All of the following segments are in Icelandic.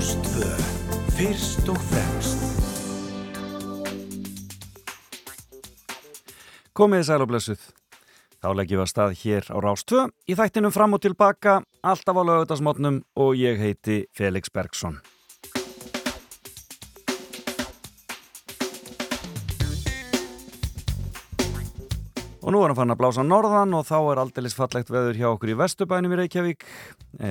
Rástvö, fyrst og fremst. Komið sæl og blessuð. Þá leggjum við að stað hér á Rástvö í þættinum fram og tilbaka, alltaf á lögutasmotnum og ég heiti Felix Bergsson. Og nú er hann fann að blása norðan og þá er aldeilis fallegt veður hjá okkur í Vestubænum í Reykjavík. E,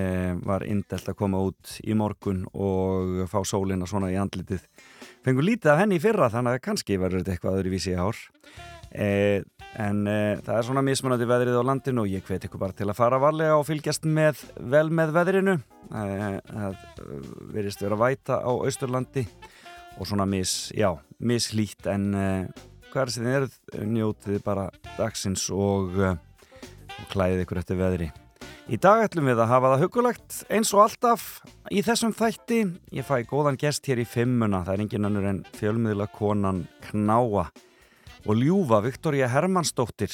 var indelt að koma út í morgun og fá sólina svona í andlitið. Fengur lítið af henni í fyrra þannig að kannski verður þetta eitthvað öðru vísi í ár. E, en e, það er svona mismunandi veðrið á landinu og ég hveti ykkur bara til að fara varlega og fylgjast með, vel með veðrinu. Það verist vera væta á Austurlandi og svona mis, já, mislít en hver sem þið eruð njótið bara dagsins og, og klæðið ykkur eftir veðri. Í dag ætlum við að hafa það hugulegt eins og alltaf í þessum þætti. Ég fæ góðan gest hér í fimmuna, það er engin annur en fjölmiðla konan Knáa og ljúfa Viktoria Hermannsdóttir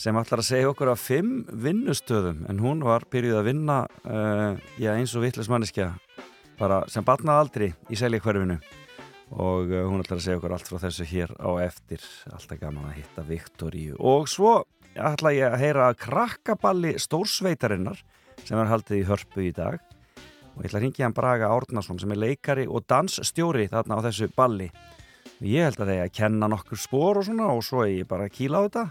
sem ætlar að segja okkur af fimm vinnustöðum en hún var byrjuð að vinna uh, já, eins og vittlismanniska sem batnað aldrei í seljakverfinu og uh, hún ætlar að segja okkur allt frá þessu hér á eftir. Alltaf gaman að hitta Viktoríu. Og svo ætla ég að heyra krakkaballi stórsveitarinnar sem er haldið í hörpu í dag. Og ég ætla að ringja hann Braga Árnason sem er leikari og dansstjóri þarna á þessu balli. Og ég held að það er að kenna nokkur spór og svona og svo er ég bara að kýla á þetta.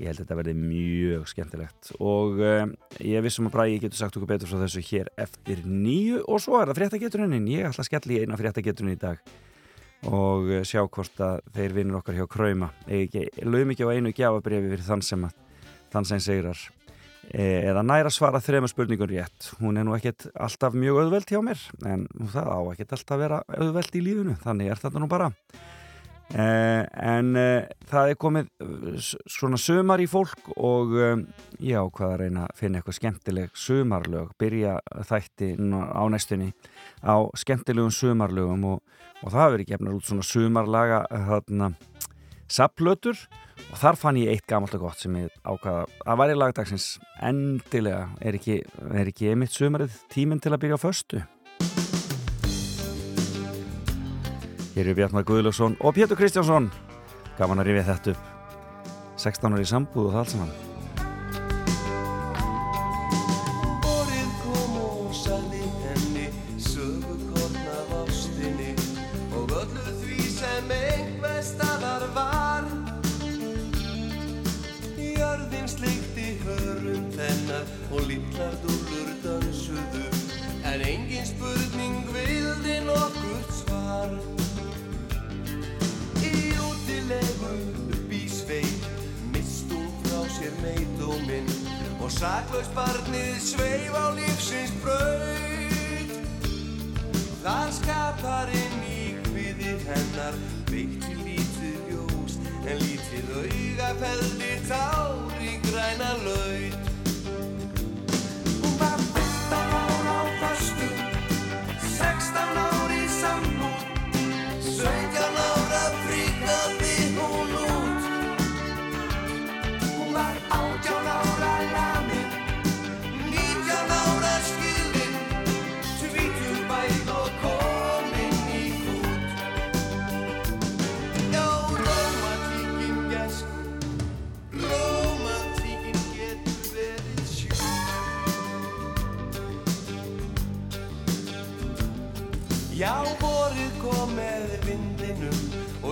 Ég held að þetta verði mjög skemmtilegt. Og um, ég vissum að Bragi getur sagt okkur betur frá þessu hér eftir nýju og svo er það fréttageturinn ég ætla að skella í eina fréttageturinn í dag og sjá hvort að þeir vinnur okkar hjá Krauma lögum ekki á einu gjafabriði fyrir þann sem að þann sem segrar e, eða næra svara þrema spurningun rétt. Hún er nú ekkert alltaf mjög auðveld hjá mér en það á ekkert alltaf vera auðveld í lífinu, þannig er þetta nú bara en e, það er komið svona sömar í fólk og já, hvað að reyna að finna eitthvað skemmtileg sömarlög, byrja þætti á næstunni á skemmtilegum sömarlögum og og það verið gefnar út svona sumarlaga hérna sapplötur og þar fann ég eitt gammalt og gott sem ég ákvaða að væri lagdagsins. Endilega er ekki, er ekki einmitt sumarið tíminn til að byrja á föstu Hér er Bjarnar Guðlöfsson og Pétur Kristjánsson. Gaman að rifja þetta upp. 16 ári sambúð og það alls saman saklaus barnið sveif á lífsins braut. Þar skapar inn í hviði hennar veitti lítið ljós en lítið auga feldi tár í græna laut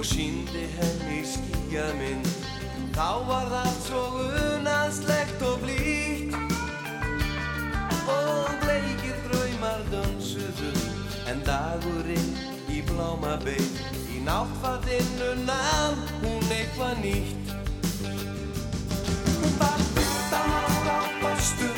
og síndi henni skýja mynd. Þá var það svo unanslegt og blíkt og bleikir draumar dansuðu en dagurinn í bláma beig. Í náttfattinu nam hún eitthvað nýtt. Hún var 15 ára á bastu,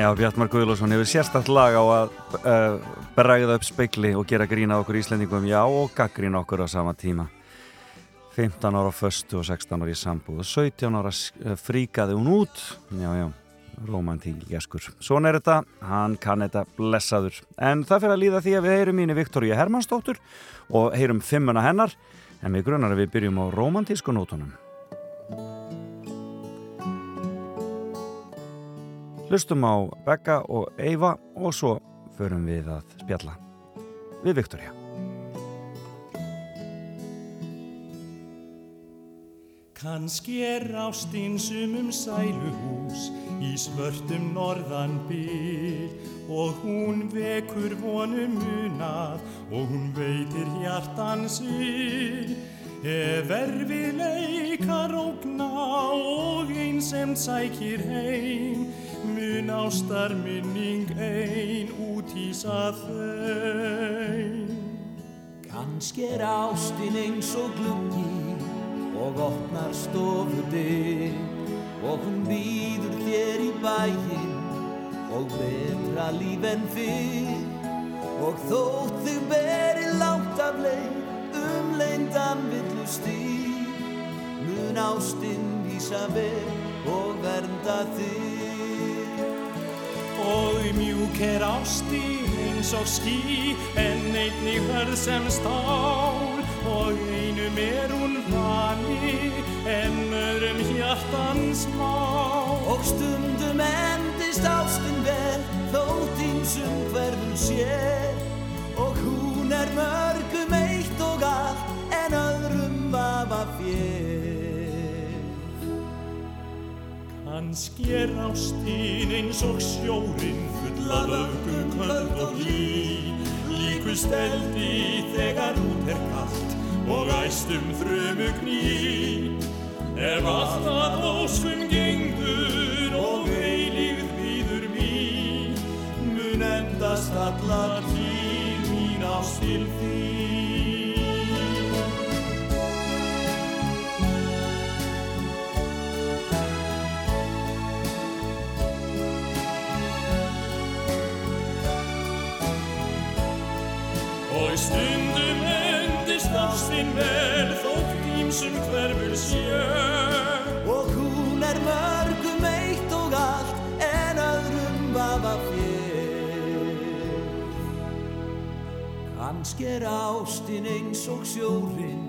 Já, Bjartmar Guðlússon hefur sérstatt lag á að uh, bregða upp speikli og gera grína okkur íslendingum, já, og gaggrína okkur á sama tíma. 15 ára föstu og 16 ára í sambúð og 17 ára fríkaði hún út. Já, já, romantík geskur. Svona er þetta, hann kann þetta blessaður. En það fyrir að líða því að við heyrum íni Viktoríu Hermannsdóttur og heyrum fimmuna hennar, en við grunnar að við byrjum á romantísku nótunum. Hlustum á Becca og Eva og svo förum við að spjalla við Viktoria. Kanski er ástinn sumum sæluhús í svörtum norðan byr og hún vekur vonum munað og hún veitir hjartan syr. Ef erfi leikar ógna og einsem sækir heim mun ástar minning ein út í sað þeim. Kanski er ástin eins og gluggi og opnar stofudir og hún býður þér í bæinn og betra líf en fyrr og þótt þig beri langt af leið leindan villu stýr mun ástin vísa vel og vernda þig. Og mjúk er ástin eins og ský en einnig hörð sem stál. Og einum er hún vani en öðrum hjartans má. og stundum endist ástin vel þótt ímsum hverfum sér og hún er mörgum eitt og öðrum vafa fér Kannski er ástin eins og sjórin full af öfgu, köld og hlý. Líkust eldi þegar út er kallt og æstum þrömu gný. Ef allt að óskum gengur og eilífð býður mín mun endast allar tíð mín ást til ástin vel þótt ímsum hverfur sjö og hún er mörgum eitt og allt en öðrum vafa fér kannski er ástin eins og sjórin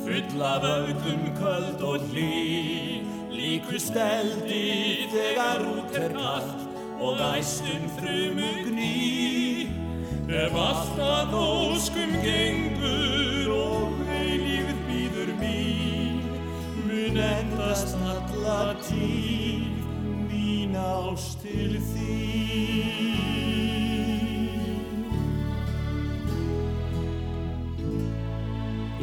Full af auðum köld og hlý. Líkust eldi þegar út er kallt Og æstum frumu gný Ef allt að óskum gengur Mun endast alla tíð Mín ást til þín.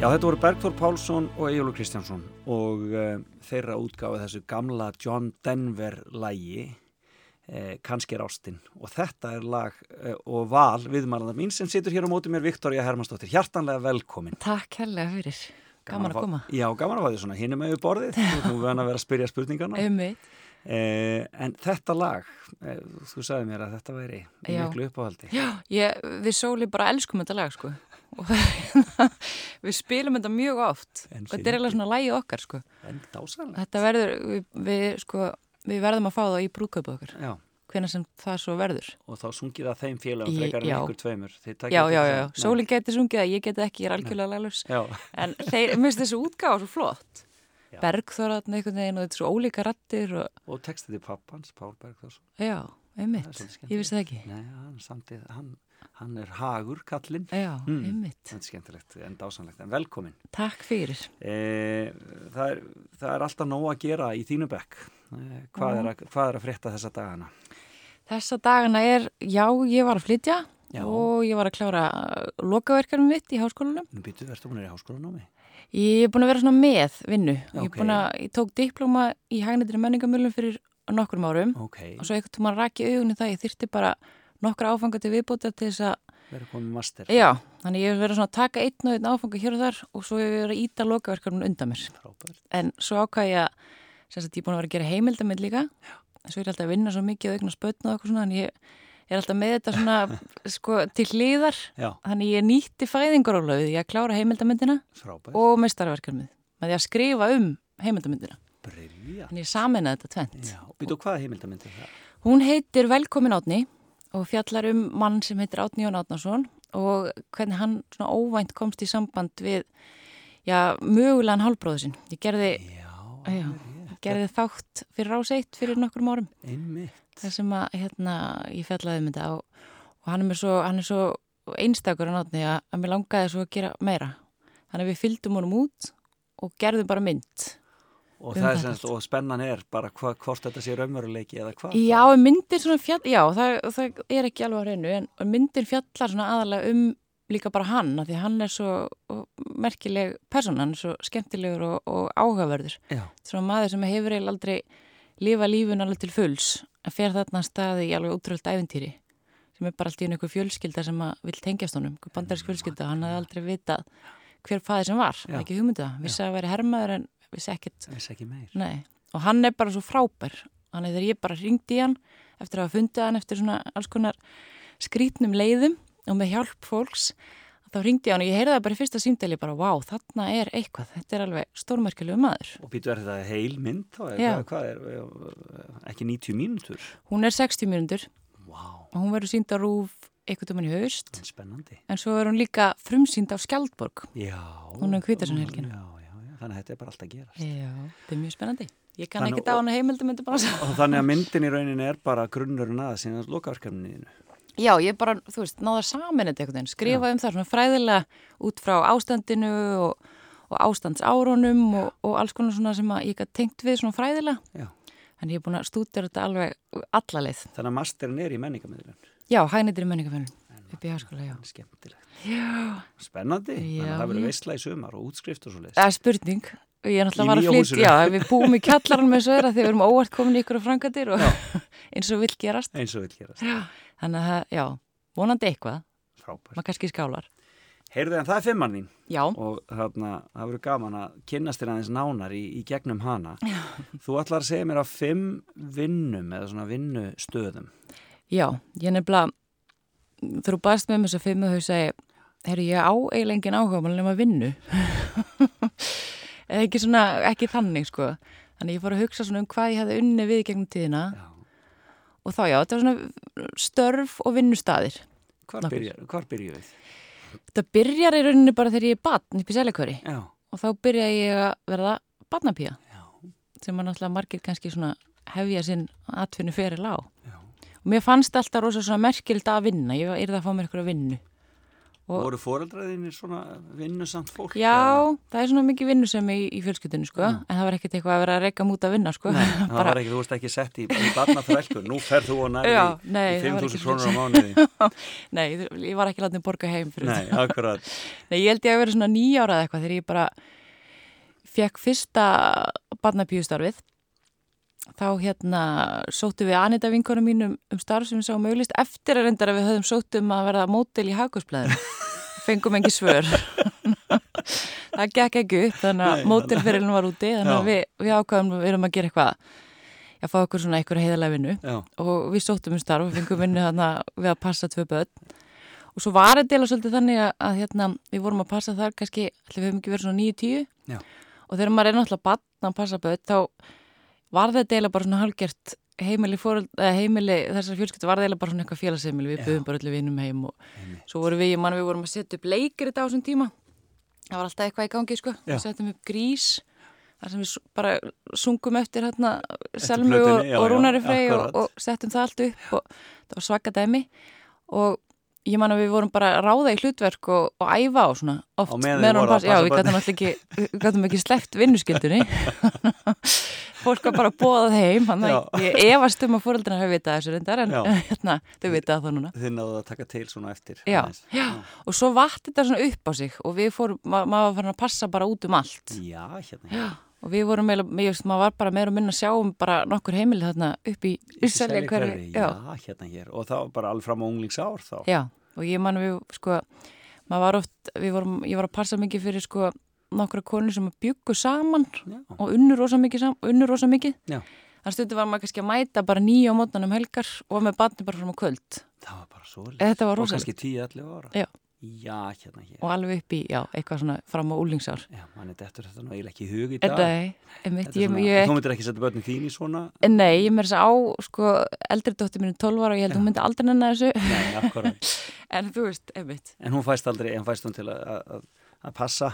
Já, þetta voru Bergþór Pálsson og Egilur Kristjánsson og uh, þeirra útgáði þessu gamla John Denver lægi uh, Kanski er ástinn og þetta er lag uh, og val viðmælanda mín sem situr hér á móti mér Viktoria Hermannsdóttir, hjartanlega velkomin. Takk helga fyrir, gaman að koma. Já, gaman að fá því svona, hinum með borðið. Þú verðan að vera að spyrja spurningarna Einmitt. uh, En þetta lag uh, þú sagði mér að þetta væri Já. miklu uppáhaldi. Já, ég, við sóli bara elskum þetta lag sko. Og við spilum þetta mjög oft. Þetta er eiginlega svona lagi okkar sko. En dásanlega þetta verður, við, við sko við verðum að fá það í brúköpu okkar. Já, hvenær sem það svo verður. Og þá sungið það þeim félagum frekar en ykkur tveimur. Já, já, já, sólinn geti sungið það, ég geti ekki, ég er algjörlega Já, en þeir, mér finnst þessu útgáfa svo flott. Bergþóratn einhvern veginn og þetta er svo ólíka rattir og, og textið til pappans, Pál Bergþórs. Já, er einmitt, ég vissi það ekki. Nei, hann, samtið, hann, hann er hagur kallinn Já, Mm. einmitt, Þetta er skemmtilegt en dásanlegt, en velkomin takk fyrir e, það, er, það er alltaf nóg að gera í þínu bekk e, hvað, er að, hvað er að frétta þessa dagana? Þessa dagana er, já, ég var að flytja Já. og ég var að klára lokaverkarum mitt í háskólanum. Nú býtu, ertu búin að í háskólanámi? Ég er búin að vera svona með vinnu. Ég, Ok. er búin að, ég tók diplóma í hagnættri menningamölum fyrir nokkrum árum Ok, og svo einhvern tóman rak ég augunni það, ég þyrti bara nokkra áfanga til viðbóta til þess að, verður komið master. Já, þannig ég hef verið svona að taka einn og einn áfanga hér og þar og svo hef ég verið að íta lokaverkarum undan mér. Frábært. En svo ákvað ég að, sem sagt, ég er búin að vera að gera heimildamind líka, svo er ég alltaf að vinna svo mikið og eignar spötn og eitthvað svona en ég er alltaf með þetta svona sko, til hliðar. Já, þannig ég nýtti fæðingarólöfið ég klára heimildamyndina frábært. og meistarverkarmið með því að skrifa um heimildamyndina Brilja. þannig ég sameinaði þetta tvent Já, býtu hvaða heimildamynd er það? Hún heitir Velkomin Átni og fjallar um mann sem heitir Átni Jón Átnason og hvernig hann svona óvænt komst í samband við já, mögulegan hálbróðu sinn. Ég gerði, Já, já, gerði þátt fyrir áseitt fyrir nokkrum árum einmitt. þar sem að hérna ég fjallaði um þetta og, og hann er mér svo, hann er svo einstakur hann átni að, að mér langaði svo að gera meira. Þannig að við fylgdum honum út og gerðum bara mynd. Og Um er semst, og spennan er bara hva, hvort þetta sé raunveruleiki eða hvað? Já, myndir svona fjall, já, það, það er ekki alveg á hreinu, en myndir fjallar svona aðalega um líka bara hann, því að hann er svo merkileg persóna, hann er svo skemmtilegur og, og áhugaverður. Já, Svona maður sem hefur eiginlega aldrei lifa lífun alveg til fulls, en fer þarna að staði í alveg útröld æfintýri, sem er bara allt í einhver fjölskylda sem að vil tengjast honum, einhver bandarísk fjölskylda, hann hafði aldrei vitað hver faði sem var, Já. ekki hugmyndið það, vissi að vera hermaður en vissi ekkert vissi ekki meir. Nei, og hann er bara svo frábær þannig þegar ég bara ringdi í hann eftir að hafa fundið hann eftir svona alls konar skrítnum leiðum og með hjálp fólks þá ringdi ég hann og ég heyrði það bara í fyrsta símdeli bara, vá, þarna er eitthvað, þetta er alveg stórmerkilegu maður. Og býtu er þetta heil mynd þá? Er, hvað, er, er, ekki 90 mínútur? Hún er 60 mínútur Vá, og hún verður sínd á rúf eitthvað um hann í haust spennandi. en svo er hún líka frumsýnd á Skjaldborg. Já. Hún er um Hvítasunhelgina. Já, já, já, þannig að þetta er bara alltaf að gerast. Já, þetta er mjög spennandi. Ég kann Þannig- ekki á hana heimildum að þannig að myndin í rauninni er bara grunnurinn að síðan lokaverkefniðinu. Já, ég bara, þú veist, náða saman þetta einhvern veginn, skrifa um það svona fræðilega út frá ástandinu og, og ástandsárunum og, og alls konar svona sem að ég gæti tengt við svona fræðilega. Já. En ég er búin að stúdera þetta alveg alla leið. Þannig að masterinn er í menningamöðlun. Já, hægnitir í menningafölun upp í háskóla, já. Skemmtilegt. Já. Spennandi. Þannig Já, að það verður veisla í sumar og útskrift og svo leiðis. Það er spurning. Ég er náttúrulega var að flytja, já, við búum í kjallarann með sögura þegar við erum óvart komin í ykkur á frangatir og eins og vill gerast. Eins og vil gerast. Þannig að, já, vonandi eitthvað, Frábært. maður kannski skálar. Heyrðu en það er fimmann mín Já, og þarna, það verður gaman að kynnast þér aðeins nánar í, í gegnum hana. Já. Þú ætlar að segja mér að fimm vinnum eða svona vinnustöðum. Já, ég nefnilega, þú baðst með mér að fimm og þau segi, herru, ég á eiginlega engin áhuga maður nema vinnu. Eða ekki svona, ekki þannig, sko. Þannig ég fór að hugsa svona um hvað ég hefði unni við gegnum tíðina Já. og þá, já, þetta var svona störf og vinnustaðir. Hvar byrjar við? Þetta byrjar í rauninni bara þegar ég er batn upp í seljakvöri og þá byrja ég að verða batnapía sem að náttúrulega margir kannski svona hefja sinn atvinnu fyrir lág. Já. Mér fannst alltaf rosa svona merkild að vinna, ég er það að fá mér eitthvað vinnu. Og- Voru foreldraðinir svona vinnusamt fólk? Já, eða? það er svona mikið vinnu sem í, í fjölskyldinu, sko, en það var ekkert eitthvað að vera að reyka mút að vinna, sko. Nei, það var ekki, þú veist ekki sett í, í barnaþrælku, nú ferð þú og nærði Já, í, nei, í það var 5.000 ekki krónur á mánuði. Nei, ég var ekki látið að borga heim fyrir Nei, þetta. akkurat. Nei, ég held ég að vera svona nýjára eða eitthvað þegar ég bara fekk fyrsta barnapíustarfið. Þá hérna sóttu við Anita vinkonum mínum um starf sem við sáum auglist eftir að reyndar að við höfum sótt um að verða mótil í hagkursblæðinu. Fengum engi svör. það gekk ekki upp, þannig að mótilferilin var úti, þannig að við, við ákvæðum við erum að gera eitthvað, að fá okkur svona eitthvað heiðalega vinnu og við sóttum um starf og fengum vinnu við að passa tvö börn og svo var þetta eða svolítið þannig að, að hérna, við vorum að passa þar kannski, við hefum ekki verið svona 9-10 Já. og þegar maður er náttúrulega batna að passa börn þá var þetta eða bara svona halgjert heimili, heimili þessar fjölskyldu var það eða bara svona eitthvað félagsheimili. Við buðum bara allir vinnum heim og svo vorum við, ég man við vorum að setja upp leikir þetta á þessum tíma. Það var alltaf eitthvað í gangi sko. Við setjum upp grís þar sem við bara sungum eftir hérna Selmu og, og Rúnari Frey og, og settum það allt upp og það var svaka dæmi. Og ég man að við vorum bara að ráða í hlutverk og, og æfa á svona oft meðan hún passa- já, við gætum alltaf ekki við gætum ekki sleppt vinnuskildunni fólk var bara bóðað heim þannig að ég efast um að fóröldina hafi vitað þessu reyndar en hérna, þau vitað það núna. Þið náðu að taka til svona eftir. Já, já, og svo vatt þetta svona upp á sig og við fórum, ma maður var farin að passa bara út um allt. Já, hérna. Já. og við vorum veist, maður var bara meira að minna að sjá um bara nokkur heimili þarna upp í Selja hverfi, Já, hérna hér. Og það var bara alveg fram á unglingsár þá. já, og ég man við, sko, maður var oft, við vorum, ég var að passa mikið fyrir, sko, nokkra konur sem byggu saman Já. og unnur rosa mikið, sam, unnur rosa mikið. Þannig stundu var maður kannski að mæta bara nýja á mótnanum helgar og með barni bara fram á kvöld. Það var bara svo Og kannski 10-11 ára Já. Já, hérna hér Og alveg upp í, já, eitthvað svona fram á úlingsár. Já, mann er dettur þetta nú eiginlega ekki í hug í dag Nei, einmitt, Þetta er ég, Þú myndir ekki setja börnin þín í svona nei, ég mér þess að á, sko, eldri dóttir mínu 12 ára og ég held að hún myndi aldrei nenni þessu. Nei, akkurat En þú veist, einmitt. En hún fæst aldrei, en fæst hún til að, passa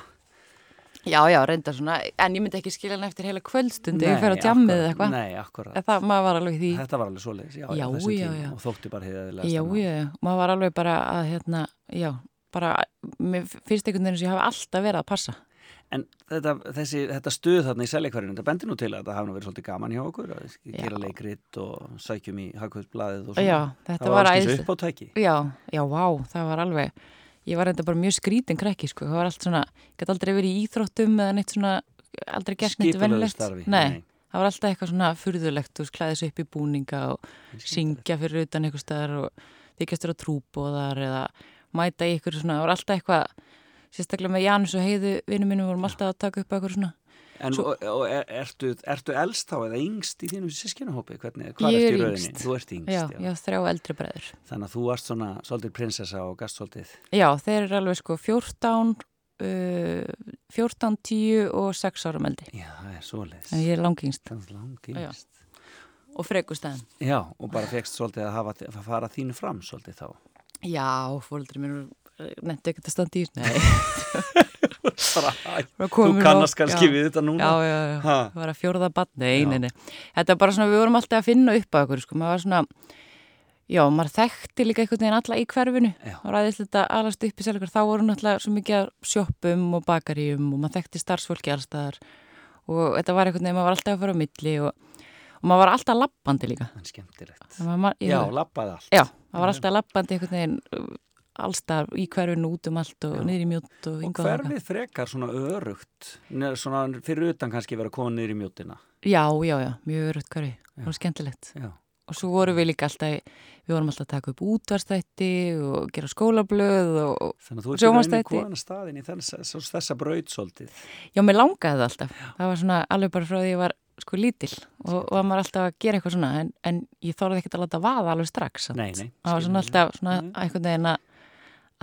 Já, já, reyndar svona, en ég myndi ekki skilja hann eftir heila kvöldstundi, ég fer á eða eitthvað. Nei, akkurat Það, var alveg því. Þetta var alveg svoleiðis, já, Já, já, já. og þótti bara heiðilega Já, já, já, maður var alveg bara að, hérna, já, bara, mér finnst einhvern veginn sem ég hafi alltaf verið að passa. En þetta, þessi, þetta stuð þarna í seljakvarinu, þetta bendir nú til að þetta hafa verið svolítið gaman hjá okkur að gera leikrit og sækjum í hagkvöldblaðið og svona. Já, þetta það var alls æðislega. kyns upp á tæki. Já, já, vá, það var alveg, ég var reynda bara mjög skrítin krekki, sko, það var allt svona, ég gæti aldrei verið í íþróttum eða neitt svona, aldrei gert neitt Skipulögðu venilegt. starfi, Nei, nei. það var alltaf eitthvað svona furðulegt, þú veist, klæðis upp í búninga og syngja fyrir utan eitthvað staðar og þykjast vera trúbóðar eða mæta í eitthvað svona, það var alltaf eitthvað, sérstaklega með Janus og Heiðu, vinnu mínu, vorum alltaf að taka upp eitthvað svona. En Svo- og, og er, ertu, ertu elst þá eða yngst í þínum sískinahópi? Hvernig, hvað ertu er í rauninni? Þú ert yngst, Já, já. já, þrjá eldri bræður. Þannig að þú varst svona svolítið prinsessa og gast svolítið. Já, þeir eru alveg sko 14, uh, 14, 10 og 6 ára meldi. Já, það er svoleiðis. En ég er langingst yngst. og frekustæðin. Já, og bara fegst svolítið að, hafa, að fara þínu fram svolítið þá. Já, fólkdri mér nefndi ekkert að standa í. Nei, þú kannast kannski já. við þetta núna. Já, já, já, það var að fjórða bann, nei, nei, nei. Þetta er bara svona, við vorum alltaf að finna upp á okkur, sko, maður var svona, já, maður þekkti líka einhvern veginn alla í hverfinu. Var aðeins þetta alast upp í selgur, þá voru náttúrulega svo mikið af sjoppum og bakaríum og maður þekkti starfsfólki allstaðar og þetta var einhvern veginn, maður var alltaf að fara á milli og, og maður var alltaf lappandi líka. Ég, Já, lappaði allt. já, það var alltaf lappandi einhvern veginn uh, allstaðar í hverfinu út um allt og Já. niður í mjótt og Og hingað og hverfið frekar svona örugt, svona fyrir utan kannski vera komið niður í mjótina. Já, já, já, mjög örugt hverfi, Já. það var skemmtilegt. Já. Og svo vorum við líka alltaf, við vorum alltaf að taka upp útvarstætti og gera skólablöð og Þannig að þú ert Sjónvarpsþætti. komin að staðin í þess, þessa braut svolítið. já, mér langaði það alltaf. Það var svona alveg bara frá því ég var sko lítil og, og var maður alltaf að gera eitthvað svona en, en ég þorði ekkert að láta vaða alveg strax. Nei, nei. Það var svona alltaf svona Nei. einhvern veginn að,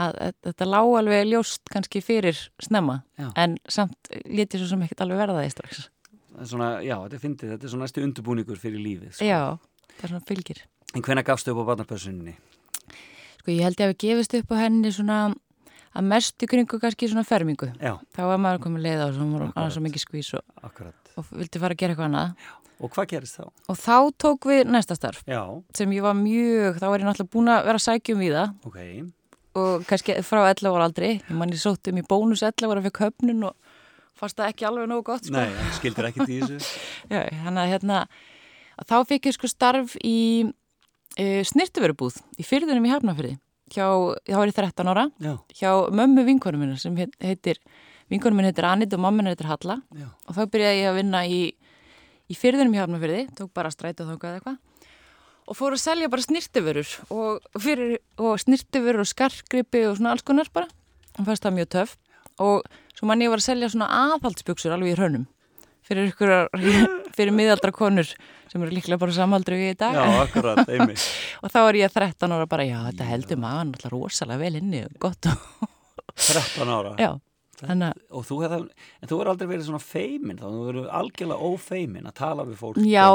að, að þetta lá alveg ljóst kannski fyrir snemma Já. en samt léti svo sem ekkert alveg verða strax. Það er Svona, já, þetta er fyndið, þetta er svona næstu undurbúningur fyrir lífið. Sko. Já, það er svona fylgir. En hvenær gafstu upp á barnapössunni? Sko ég held ég að við gefist upp á henni svona að mestu kringu kannski svona fermingu. Já, Þá var maður komið leið á og og, vildi fara að gera eitthvað annað. Og hvað gerist þá? Og þá tók við næsta starf Já, sem ég var mjög, þá var ég náttúrulega búin að vera sækjum í það ok. og kannski frá 11 ára aldrei. Ég manni sótt um í bónus 11 ára fyrir köpnun og fannst það ekki alveg nógu gott sko. Nei, skildir ekkert í þessu. Já, þannig að hérna, að þá fikk ég sko starf í e, snirtuverubúð í fyrðunum í Hafnafyrði. Hjá, þá var ég 13 ára, Já, hjá mömmu vinkonum minna sem heit- heitir, vinkonum minn heitir Anit og mamma hennar heitir Halla. Já. og þá byrjaði ég að vinna í, í fyrðunum í Hafnafyrði, tók bara strætið þangað eða eitthvað. Og fór að selja bara snirtiförur og, og snirtiförur og skarkgripi og svona alls konar bara. Og fannst það mjög töff. Og svo mann ég var að selja svona aðhaldsbuksur alveg í hrönum fyrir ykkur fyrir miðaldra konur sem eru líklega bara samaldri við í dag. Já, akkurat, og þá var ég 13 ára bara já þetta heldur maður náttúrulega rosalega vel inni og gott og 13 ára. já þannig Og þú hefði, en þú verður aldrei verið svona feimin þá, þú verður algjörlega ófeimin að tala við fólk. Já,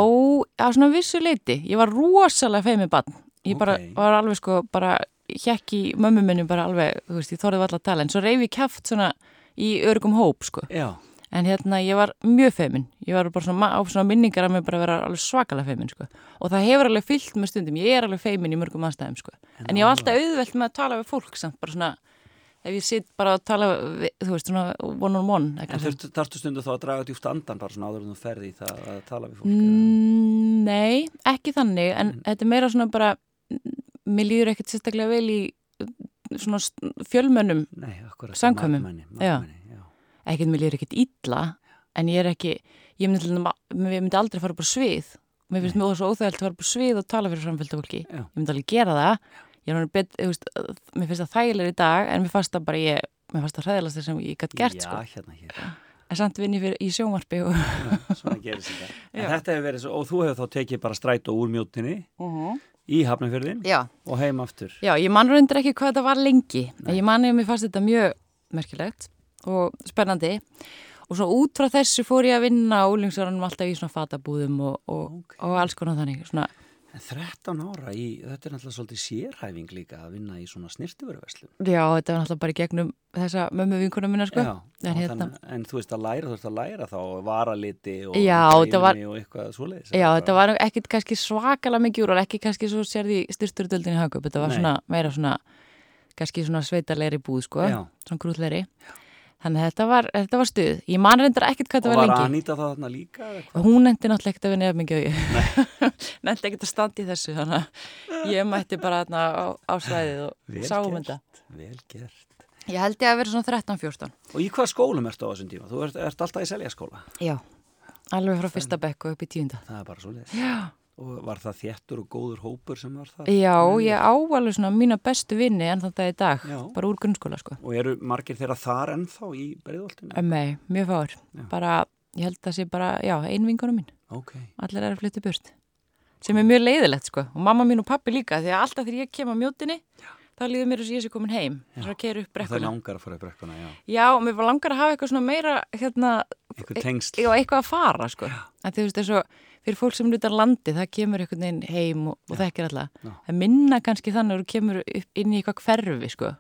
á svona vissu leiti. Ég var rosalega feimið bann. Ég bara Ok. var alveg sko, bara hjekk í mömmu minni bara alveg, þú veist, ég þorði alltaf að tala. En svo reyfi ég kæft svona í örgum hóp, sko. Já, En hérna, ég var mjög feimin. Ég var bara svona, á svona minningar að mér bara vera alveg svakalega feimin, sko. Og það hefur alveg fyllt með stundum. Ég er alveg feimin í mörgum aðstæðum, sko. En, ég var alltaf auðvelt með að tala við fólk, samt bara svona, ef ég sitt bara að tala þú veist, svona one on one. en þurftu, þarftu stundu þá að draga djúft andan bara svona áður en þú ferði í það að tala við fólk. Mm, nei, ekki þannig en þetta er meira svona bara mm, mér líður ekkert sérstaklega vel í mm, svona fjölmönnum Nei, akkurat. Margmenni, Já. já. ekkert mér líður ekkert illa en ég er ekki, ég myndi, ég myndi aldrei fara bara svið mér finnst mjög svo óþægilt að fara bara svið og tala fyrir framfylgta fólki Já. ég myndi alveg gera það ég er bet, veist, mér finnst það þægilega í dag en mér fannst það bara ég mér fannst það hræðilegast sem ég gætt gert Já, sko. hérna hér. en samt vinn ég fyrir í sjónvarpi og svona gerist þetta. En Já. þetta hefur verið svo, og þú hefur þá tekið bara strætó úr mjóttinni í Hafnarfjörðin Já, og heim aftur. já, ég man reyndir ekki hvað þetta var lengi en ég man ef mér fannst þetta mjög merkilegt og spennandi og svo út frá þessu fór ég að vinna úlingsverðanum alltaf í svona fatabúðum og, og, Ok. og alls konar þannig svona, 13 ára, í, þetta er náttúrulega svolítið sérhæfing líka að vinna í svona snirtiföruverslun. já, þetta var náttúrulega bara í gegnum þessa mömmu vinkunum minna sko Já, en hérna- þannig, en þú veist að læra, þú veist að læra þá varaliti og Já, þetta var- og eitthvað svoleiðis. Já, þetta var ekkit kannski svakalega mikið úr og ekki kannski svo sérði styrsturdöldin í Hagkaup, þetta var Nei. svona meira svona kannski svona sveitalegri búð sko, Já. svona grútlegri þannig að þetta var, þetta var stuð ég man reyndar ekkit hvað Og þetta var var lengi Anita það þarna líka? og hún nefndi náttúrulega ekkert að vinna eða og ég nefndi ekkert að standa í þessu þannig að ég mætti bara þarna á, á svæðið og sáum þetta Vel gert. ég held ég að vera svona 13-14 Og í hvað skólum ertu á þessum tíma? Þú ert, ert alltaf í seljaskóla. já, alveg frá fyrsta bekk og upp í tíunda Það er bara svoleiðis. já, Og var það þéttur og góður hópur sem var það? já, ég á alveg svona mína bestu vinni en þetta í dag, Já. bara úr grunnskóla sko Og eru margir þeirra þar ennþá í breiðoltinu? Nei, mjög fáur. Já. Bara, ég held að sé bara, já, ein vingunum mín. Ok. Allir er að flytja burt. Sem er mjög leiðilegt, sko. Og mamma mín og pappi líka, því að alltaf þegar ég kem á mjótinni, þá líður mér þess að ég sé komin heim. Það að keira upp Og það langar að fara í brekkuna, já. Já, og mér var langar að hafa eitthvað svona meira, hérna, Eitthvað já, eitthvað að fara, sko. En þú veist, þessu, fyrir fólk sem lutar landi, það kemur einhvern veginn heim og, og þekkir alltaf. Já. Það minna kannski þannig að þú kemur upp inn í eitthvað hverfi, sko.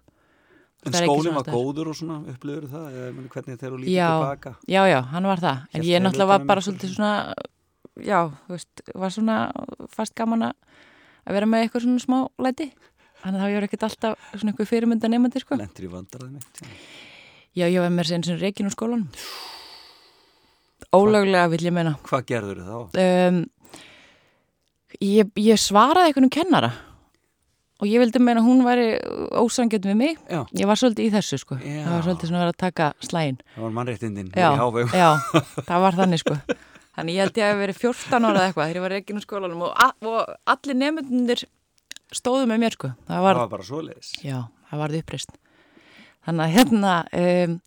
En skólinn var góður og svona upplöður það? Eða hvernig þeir eru lítið Já. tilbaka? Já, já, hann var það. En Hélt ég náttúrulega var um bara svolítið svona, já, þú veist, var svona fast gaman að vera með eitthvað svona smá læti. Þannig að það var ekkert alltaf svona eitthvað fyrirmynda nefnandi, sko. Lentur í vandræðum eitt? Já, ég var með reikin úr skólanum. Ólöglega vil ég meina. Hvað gerður þá? Um, ég, ég svaraði eitthvað um kennara og ég vildi meina hún væri ósangjönd við mig. Já. Ég var svolítið í þessu, sko. Já. Það var svolítið svona að vera að taka slægin. Það var mannréttindin Já, í hávegum. já, það var þannig sko Þannig ég held ég að verið 14 ára eða eitthvað þegar ég var ekki í skólanum og, og allir nefnundir stóðu með mér sko Það Það var, var bara svoleiðis. já, það varði uppreist Þannig að hérna um,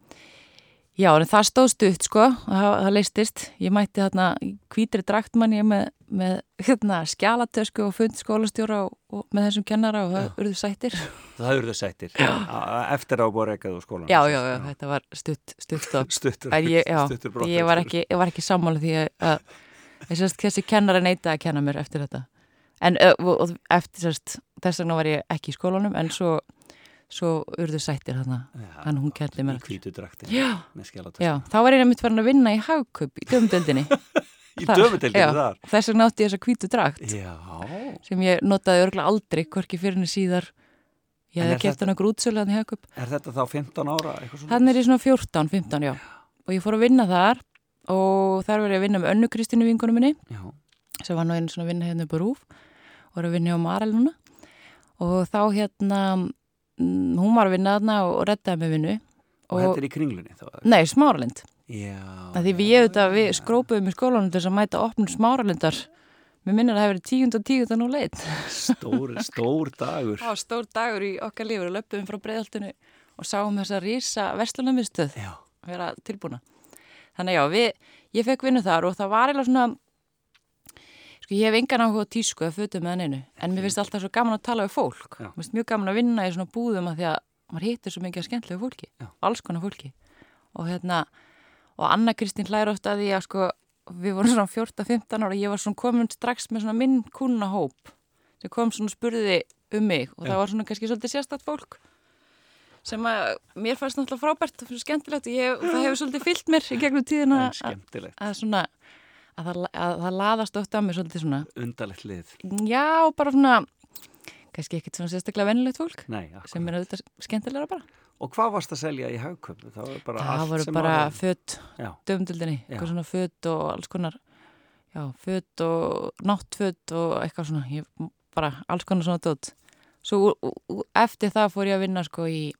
Já, en það stóð stutt sko það, það leistist, ég mætti þarna í hvítri draktmanni með, með hérna skjálatösku og fund skólastjóra og, og með þessum kennara og það urðu sættir Það þau sættir. Eftir á búið reykað úr skólan. Já, já, já, þetta var stutt, stutt stopp Stuttur. Ég, já, stuttur brottrekstur. ég var ekki, ekki sammála því að, að þessi kennara neita að kenna mér eftir þetta. En og, og eftir þess vegna var ég ekki í skólanum en svo, svo urðu sættir. Já, Þannig hún kenndi mér. Já, já, þá var ég nefnitt farin að vinna í hagkaup í Já. þar. Þess vegna átti ég þessa hvítu drakt Já. sem ég notaði örgulega aldrei, hvorki fyrir henni síðar. Ég hefði þetta- hann að grútsölu hann í hagkaup. Er þetta þá 15 ára? Þannig er ég svona 14, 15, já. Og ég fór að vinna þar og þar var ég að vinna með önnu Kristínu vingunum minni Já. sem var nú einu svona að vinna hérna upp á Rúf og er að vinna hjá Marel núna og þá hérna hún var að vinna þarna og, og reddaði með vinnu Og þetta er í kringlunni þá? Nei, smáralind Já. Því við, ég auðvitað, við skrópuðum í skólanum til þess að mæta opnum smáralindar Mér minnir að það hefur verið tíund og tíund og nú leitt Stór, stór dagur. Það var stór dagur í okkar lífur og löpum frá breiðaltinu og sáum þess að rísa verslunarmiðstöð Já. vera tilbúna. Þannig já, við, ég fekk vinnu þar og það var eiginlega svona, sko ég hef engan áhuga tísku að fötum með hann einu, en mér finnst alltaf svo gaman að tala við fólk. Mér finnst mjög gaman að vinna í svona búðum að því að maður hittir svo mikið að skemmtilegu fólki, Já. alls konar fólki. Og hérna, og Anna Kristín hlæður ofta að því að sko, við vorum svona 14-15 ára ég var svona komin strax með svona minn kunnahóp sem kom svona spurði um mig og Já. það var svona kannski svolítið sérstætt fólk sem að mér fannst náttúrulega frábært og skemmtilegt og ég, það hefur svolítið fyllt mér í gegnum tíðina að svona að það, að það laðast oft að mér svolítið svona Undalegt lið. já, bara svona kannski ekkert svona sérstaklega vennilegt fólk Nei, sem er auðvitað skemmtilegra bara Og hvað varst að selja í haugköp? Það var bara það allt voru sem bara var- född Já. dömdildinni, Já. eitthvað svona född og alls konar já, född og náttfödd og eitthvað svona ég, bara alls konar svona dótt svo eftir það fór ég að vinna sko í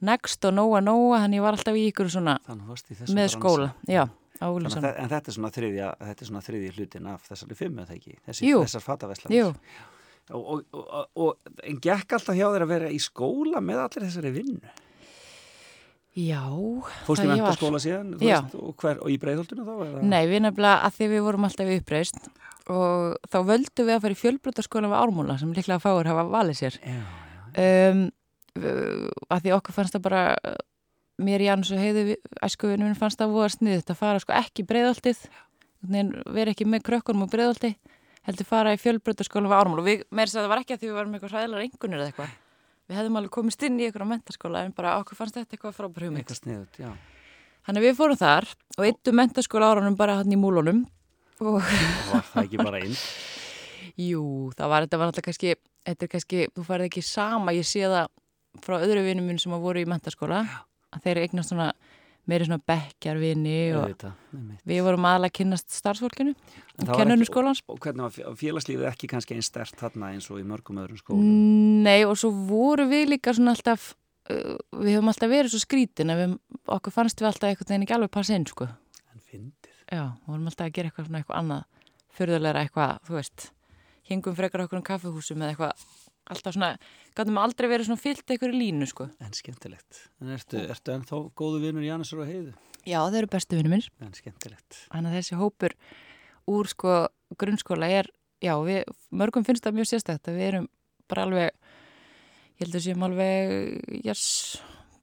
Next og Nóa Nóa þannig ég var alltaf í ykkur svona með bransa. skóla, já, en þetta er svona þriðja, þetta er svona þriðji hlutin af þessari fimm, eða ekki? Þessi, Jú. Þessar fataveslanir. Jú, Og, og, og, og en gekk alltaf hjá þér að vera í skóla með allir þessari vinnu? Já. Fórst í mentaskóla síðan Já. veist, og, hver, og í breiðholtinu þá? eða? Nei, við nefnilega að því við vorum alltaf uppreist og þá völdum við að fara í fjölbrutaskóla við Ármúla sem líklega fáur hafa valið sér. Já, Um, að því okkur fannst það bara, mér Janus og heiði æskuvinum minn fannst það voða sniðið að fara sko ekki í breiðholtið, vera ekki með krökkunum og breiðholti, heldur fara í fjölbrutaskóla við Ármúla og við, meira þess að það var ekki að því við varum eitthvað hræðilega engunir eða eitthvað. Við hefðum alveg komist inn í eitthvað mentaskóla en bara okkur fannst þetta eitthvað frábær hugmynd. já. Þannig að við fórum þar og eittum mentaskóla árunum bara hann í múlunum og var það ekki bara inn? jú, það var, þetta var náttúrulega kannski, þetta er kannski, þú færði ekki sama, ég sé það frá öðru vinum minn sem að voru í mentaskóla, að þeir eignast svona meiri svona bekkjarvini og einmitt. við vorum aðalega að kynnast starfsfólkinu En og kennunum skólans. Og hvernig var fé- félagslífið ekki kannski einn stert þarna eins og í mörgum öðrum skólum? Nei, og svo voru við líka svona alltaf, við höfum alltaf verið svo skrítin að við, okkur fannst við alltaf einhvern veginn ekki alveg passa inn, sko. En fyndið. Já, vorum alltaf að gera eitthvað svona eitthvað annað fyrðulegra eitthvað, þú veist hingum frekar okkur um kaffehúsum eða eitthvað alltaf svona, gætum aldrei verið svona fyllt eitthvað í línu, sko. En skemmtilegt. En ertu, ertu ennþá góðu vinur Janusur og Heiðu? Já, þau eru bestu vinnir minn En skemmtilegt. þannig að þessi hópur úr sko grunnskóla er, já, við, mörgum finnst það mjög sérstætt að við erum bara alveg ég held að séum alveg yes,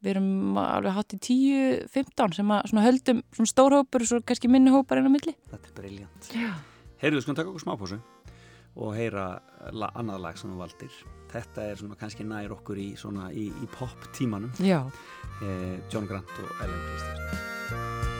við erum alveg hátt í 10-15 sem að svona höldum svona stór hópur og svo kannski minni hópar enn á milli Þetta er briljant. Já. Heyrðu, skulum taka okkur smápósu og heyra la, annað lag sem þú valdir. Þetta er svona kannski nær okkur í, í, í pop tímanum. Eh, John Grant og Ellen Kristjáns.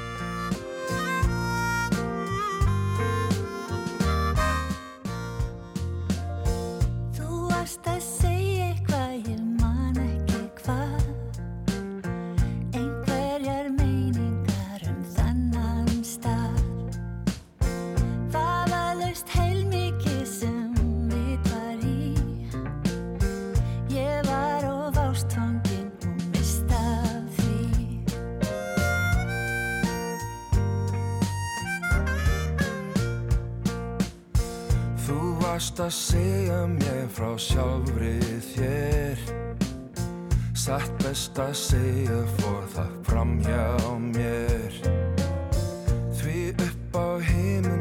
Segja mér frá sjálfri þér. Satt best að segja fór það fram hjá mér. Því upp á heiminn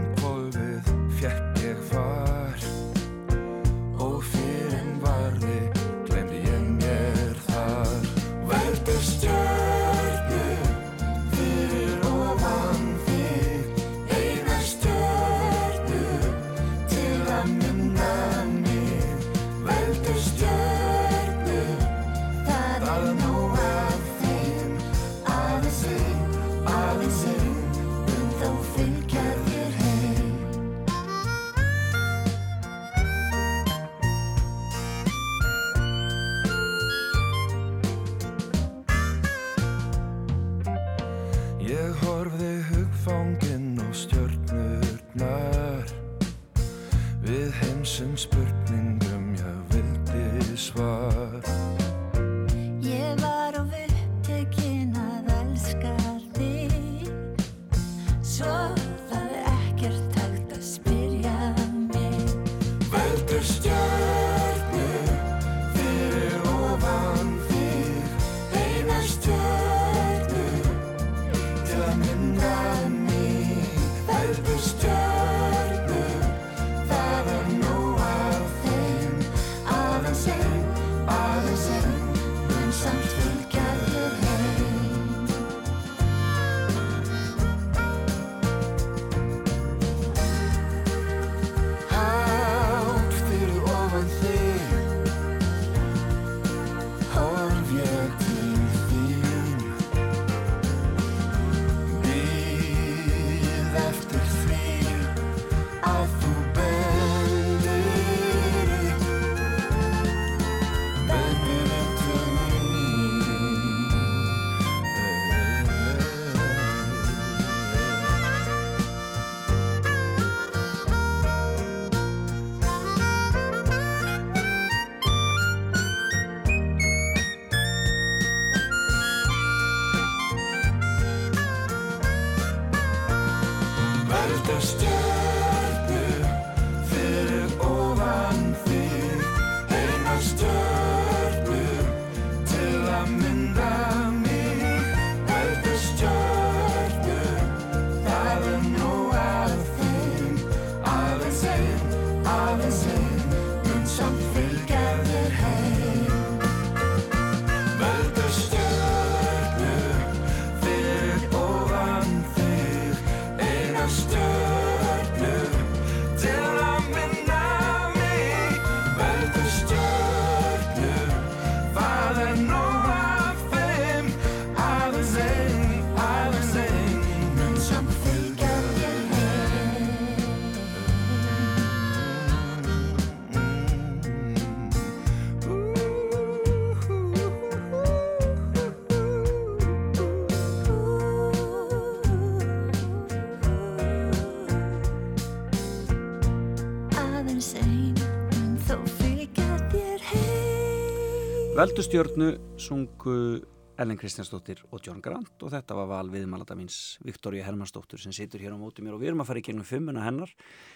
Veldustjörnu sungu Ellen Kristjánsdóttir og John Grant og þetta var val viðmalata míns Viktoria Hermannsdóttir sem situr hér á móti mér og við erum að fara í gegnum fimmuna hennar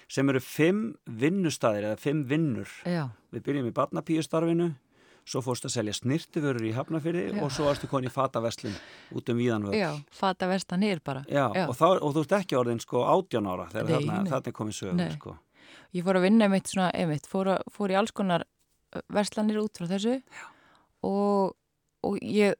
sem eru fimm vinnustæðir eða fimm vinnur. Já, Við byrjum í barnapíustarfinu, svo fórst að selja snirtiförur í Hafnafyrði Já. og svo varstu koni í fataveslun út um víðanvöld. já, fata vestan er bara. Já, Og, þá, og þú ert ekki orðin sko 18 ára þegar þarna, er komið sögur Nei. sko. Ég fór að vinna einmitt svona, einmitt, fór, að, fór í alls konar verslanir út frá þessu og, og ég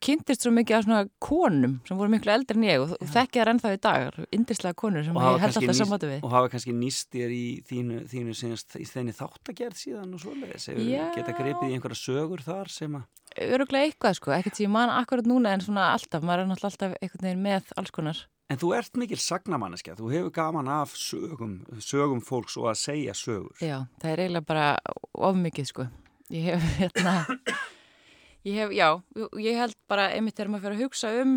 kynntist svo mikið af svona konum sem voru miklu eldri en ég og, og þekki það ennþá í dag, indislega konur sem ég held alltaf sammáttu við. og hafa kannski nýst þér í þínu, þínu sinast, í þenni þáttagerð síðan og svoleiðis hefur geta gripið í einhverja sögur þar sem að Öruglega eitthvað sko, ekkert sem ég man akkurat núna en svona alltaf, maður er náttúrulega alltaf einhvern veginn með alls konar. En þú ert mikil sagnamanneskja, þú hefur gaman af sögum, sögum fólks og að segja sögur. Já, það er eiginlega bara of mikið sko. Ég hef, hérna, ég hef, já, ég held bara einmitt þegar maður fyrir að hugsa um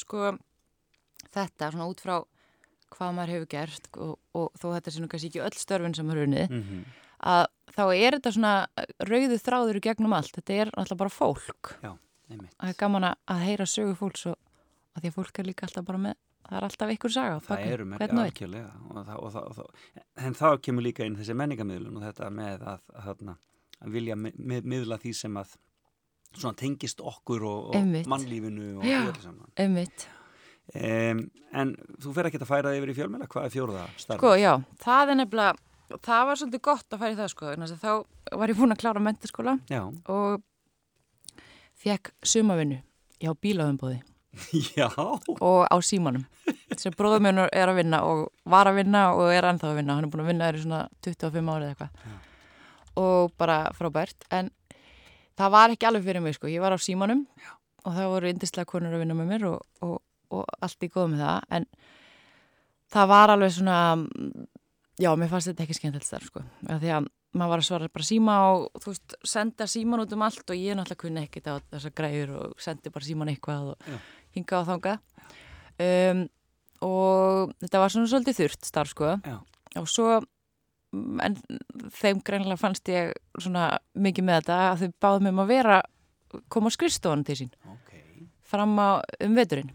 sko þetta svona út frá hvað maður hefur gert og, og þó þetta sé nú kannski ekki öll störfin sem er unnið, Mm að þá er þetta svona rauðu þráður í gegnum allt. Þetta er alltaf bara fólk. Já, einmitt. Það er gaman að- heyra sögu fólks og að því að fólk er líka alltaf bara með, það er alltaf einhver saga. Það við eru með algjörlega og það, og það, og það, en þá kemur líka inn þessi menningammiðlun og þetta með að, að, að, að vilja mi- mi- miðla því sem að svona tengist okkur og, og mannlífinu og Já. öllu saman. Einmitt. Um, en þú fer ekki að færa það yfir í fjölmjöla, hvað er fjóruða starf? Sko, já, það er nefnilega, það var svolítið gott að fara í það, sko, þá var ég búin að klára mentaskóla Já, og fekk sumavinnu hjá bílaðumbóði já, og á símanum sem bróður minn er að vinna og var að vinna og er ennþá að vinna, hann er búin að vinna þér í svona 25 árið eitthvað og bara frábært, en það var ekki alveg fyrir mig, sko, ég var á símanum já. og það voru indislega konur að vinna með mér og, og, og allt í góð með það, en það var alveg svona já, mér fannst þetta ekki skemmtilegt starf, sko, því að maður var að svara bara síma og þú veist, senda síman út um allt og ég náttúrulega kunni ekkert á þessar græður og sendi bara síman eitthvað og Já. hinga á þanga um, og þetta var svona svolítið þurft starf sko Já. og svo en þeim greinlega fannst ég svona mikið með þetta að þau báðum um að vera koma á skrifstofan til sín ok, fram á um veturinn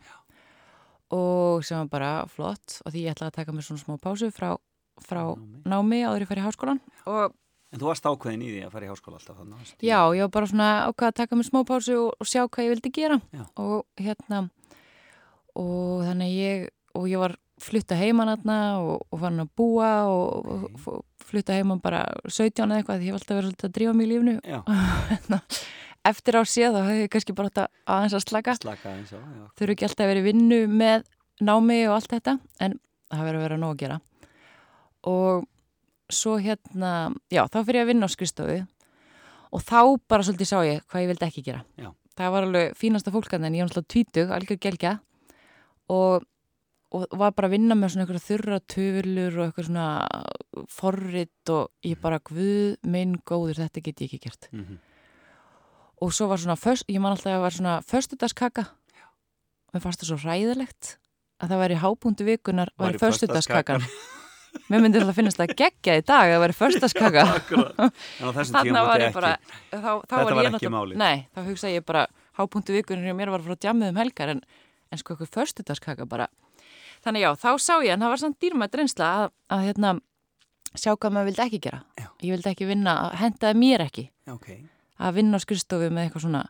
og sem var bara flott og því ég ætlaði að taka mér svona smá pásu frá, frá Námi. áður ég fær í háskólan og En þú varst ákveðin í því að fara í háskóla alltaf þannig? Já, ég var bara svona ákvað að taka mér smá pásu og, og sjá hvað ég vildi gera Já. og hérna og þannig ég og ég var flutta heiman aðna og, og fann að búa og, og, og flutta heiman bara 17 eða eitthvað því ég hef alltaf verið svolítið að drífa mig í lífnu Já, eftir á séð þá hefði ég kannski bara að aðeins að slaka. Slaka eins og, já. þurfu ekki alltaf að vera í vinnu með námi og allt þetta en það verður að vera nóg að gera. Og svo hérna já, þá fyrir ég að vinna á skristofu og þá bara svolítið sá ég hvað ég vildi ekki gera. Já. það var alveg fínasta fólkan en ég var alltaf tvítug, algjör gelgja. Og, og var bara að vinna með svona einhverja þurra töfurlur og eitthvað svona forrit og ég bara, guð minn góður, þetta get ég ekki gert. Mm og svo var svona, föst, ég man alltaf að það var svona föstudagskaka. Og mér fannst það svo ræðilegt að það væri hábúndu vikunar væri Væri föstudagskakan mér myndi alltaf finnast það geggja í dag að það væri þessum þannig tíma var ég bara þá, þá var ég ekki náttúrulega- nei, þá hugsa ég bara hábúndu vikunar hjá mér var frá djamið um helgar en, en sko eitthvað föstudagskaka bara þannig já, þá sá ég en það var samt dýrmætt reynsla að, að hérna sjá hvað maður vildi ekki gera. Já. ég vildi ekki vinna, hendaði mér ekki Ok, að vinna á skrifstofu með eitthvað svona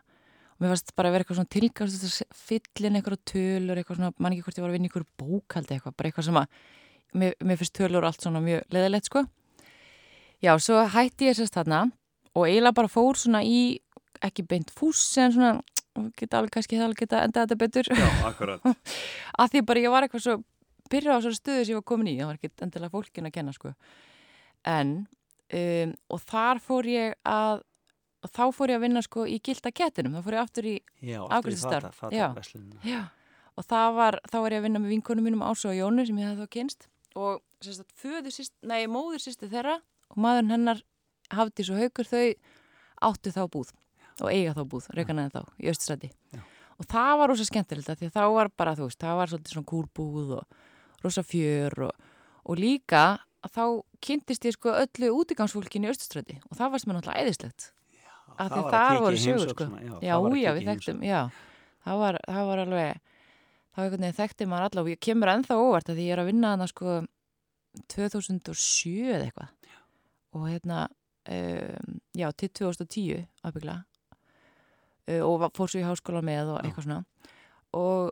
og mér fannst bara að vera eitthvað svona tilgangst að fyllin eitthvað tölur, eitthvað svona mann ekki hvort ég var að vinna einhverju bókaldi eitthvað, bara eitthvað sem að mér, mér finnst tölur allt svona mjög leðilegt sko. Já, svo hætti ég sérst þarna og eiginlega bara fór svona í ekki beint fús en svona geta alveg kannski það alveg geta endað þetta betur. Já, akkurat. Að því bara ég var eitthvað svo byrja á svona stöðu sem ég var komin í það var ekki endilega fólkin að kenna sko. En um, og þar fór ég að og þá fór ég að vinna sko í gilda kettinum. Þá fór ég aftur í, já og það var, þá var ég að vinna með vinkonum mínum Ása og Jónu sem ég hefði þá kynst og sérst nei, móður sýsti þeirra og maðurinn hennar hafði svo haugur þau áttu þá búð og eiga þá búð, reikanaði þá í Öststræti Já. og það var rosa skemmtilegt af því að þá var bara, þú veist, það var svolítið svona kúrbúð og rosa fjör og, og líka að þá kynntist ég sko öllu útigangsfólkin í Öststræti og það varst mér náttúrulega æðislegt. Það því var að þar kíkja í voru sögur sko. já, já, það var að já, við þekktum, já. Það var, það var alveg það var einhvern veginn þekkti maður alla og ég kemur ennþá óvart að því ég er að vinna hana sko 2007 eða eitthvað. Og hérna um, já, til 2010 ábyggla uh, og var- fór svo í háskóla með og eitthvað svona og,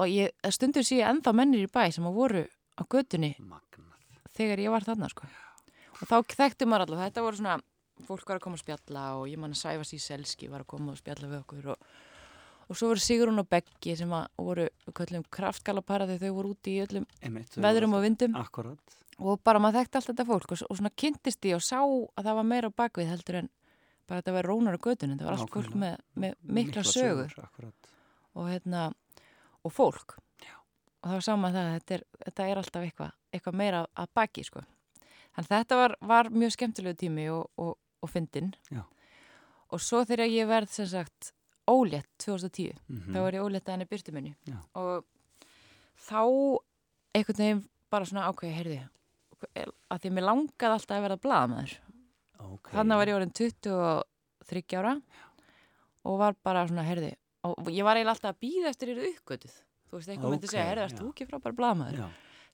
og ég, stundur sé ég ennþá mennir í bæ sem að voru á Magnað. þegar ég var þarna sko. og þá þekkti maður alltaf þetta voru svona, fólk var að koma að spjalla og ég man að Sæfas í Selski var að koma og spjalla við okkur og, og svo voru Sigrun og Beggi sem að voru kraftgalapara þegar þau voru úti í öllum Einmitt, veðrum og vindum Akkurat. og bara maður þekkti allt þetta fólk og, og svona kynntist ég og sá að það var meira bakvið heldur en bara þetta var rónar á götunni, þetta var allt fólk með, með mikla sögur Akkurat. og hérna og fólk og það var sama það að þetta er, þetta er alltaf eitthvað eitthva meira að baki sko. þannig þetta var, var mjög skemmtilegu tími og, og, og fyndin Já. og svo þegar ég verð sem sagt ólétt 2010 Mhm. þá var ég ólétt að henni byrtuminni Já. og þá einhvern veginn bara svona ákveði heyrði, að því að mér langaði alltaf að verða blaðamaður Ok. Þannig var ég orðin 23 ára og var bara svona, herði, ég var eiginlega alltaf að býða eftir þér uppgötuð. Þú veist, eitthvað myndi Ókei, segja, herði, erst já. þú ekki frábæra blaðmaður? Já.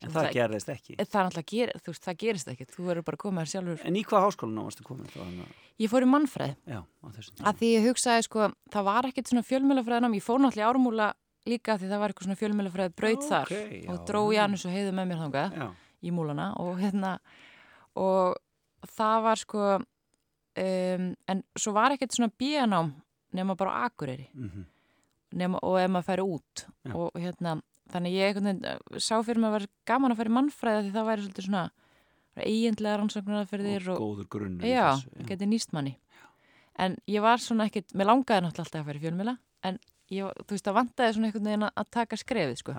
En Sem það það- gerðist ekki. Það er ger, þú veist, það gerist ekkert, þú verður bara að koma þér sjálfur. En í hvað háskólan varstu komin þá? Þannig að- Ég fór í mannfræð, Já, á þessum að því ég hugsaði, sko, það var ekkert svona fjölmjölafræðinám, ég fór náttúrulega ármúla líka því það var eitthvað svona fjölmjölafræð braut þar Ókei, og já. dró Janus og heiðu með mér þangað Já. í múlana og hérna, og það var sko, um, en svo var ekkert svona bíanám nema bara á Akureyri. mhm. nema, og ef maður færi út Já. og hérna, þannig ég eh, sá fyrir mig að vera gaman að fara í mannfræði því það væri svolítið svona eiginlega rannsóknarferðir Og og, góður grunnur í já, þessu, geti nýst manni en ég var svona ekkit, mér langaði náttúrulega alltaf að í fjölmjöla en ég, þú veist, það vantaði svona einhvern veginn að- taka skrefið, sko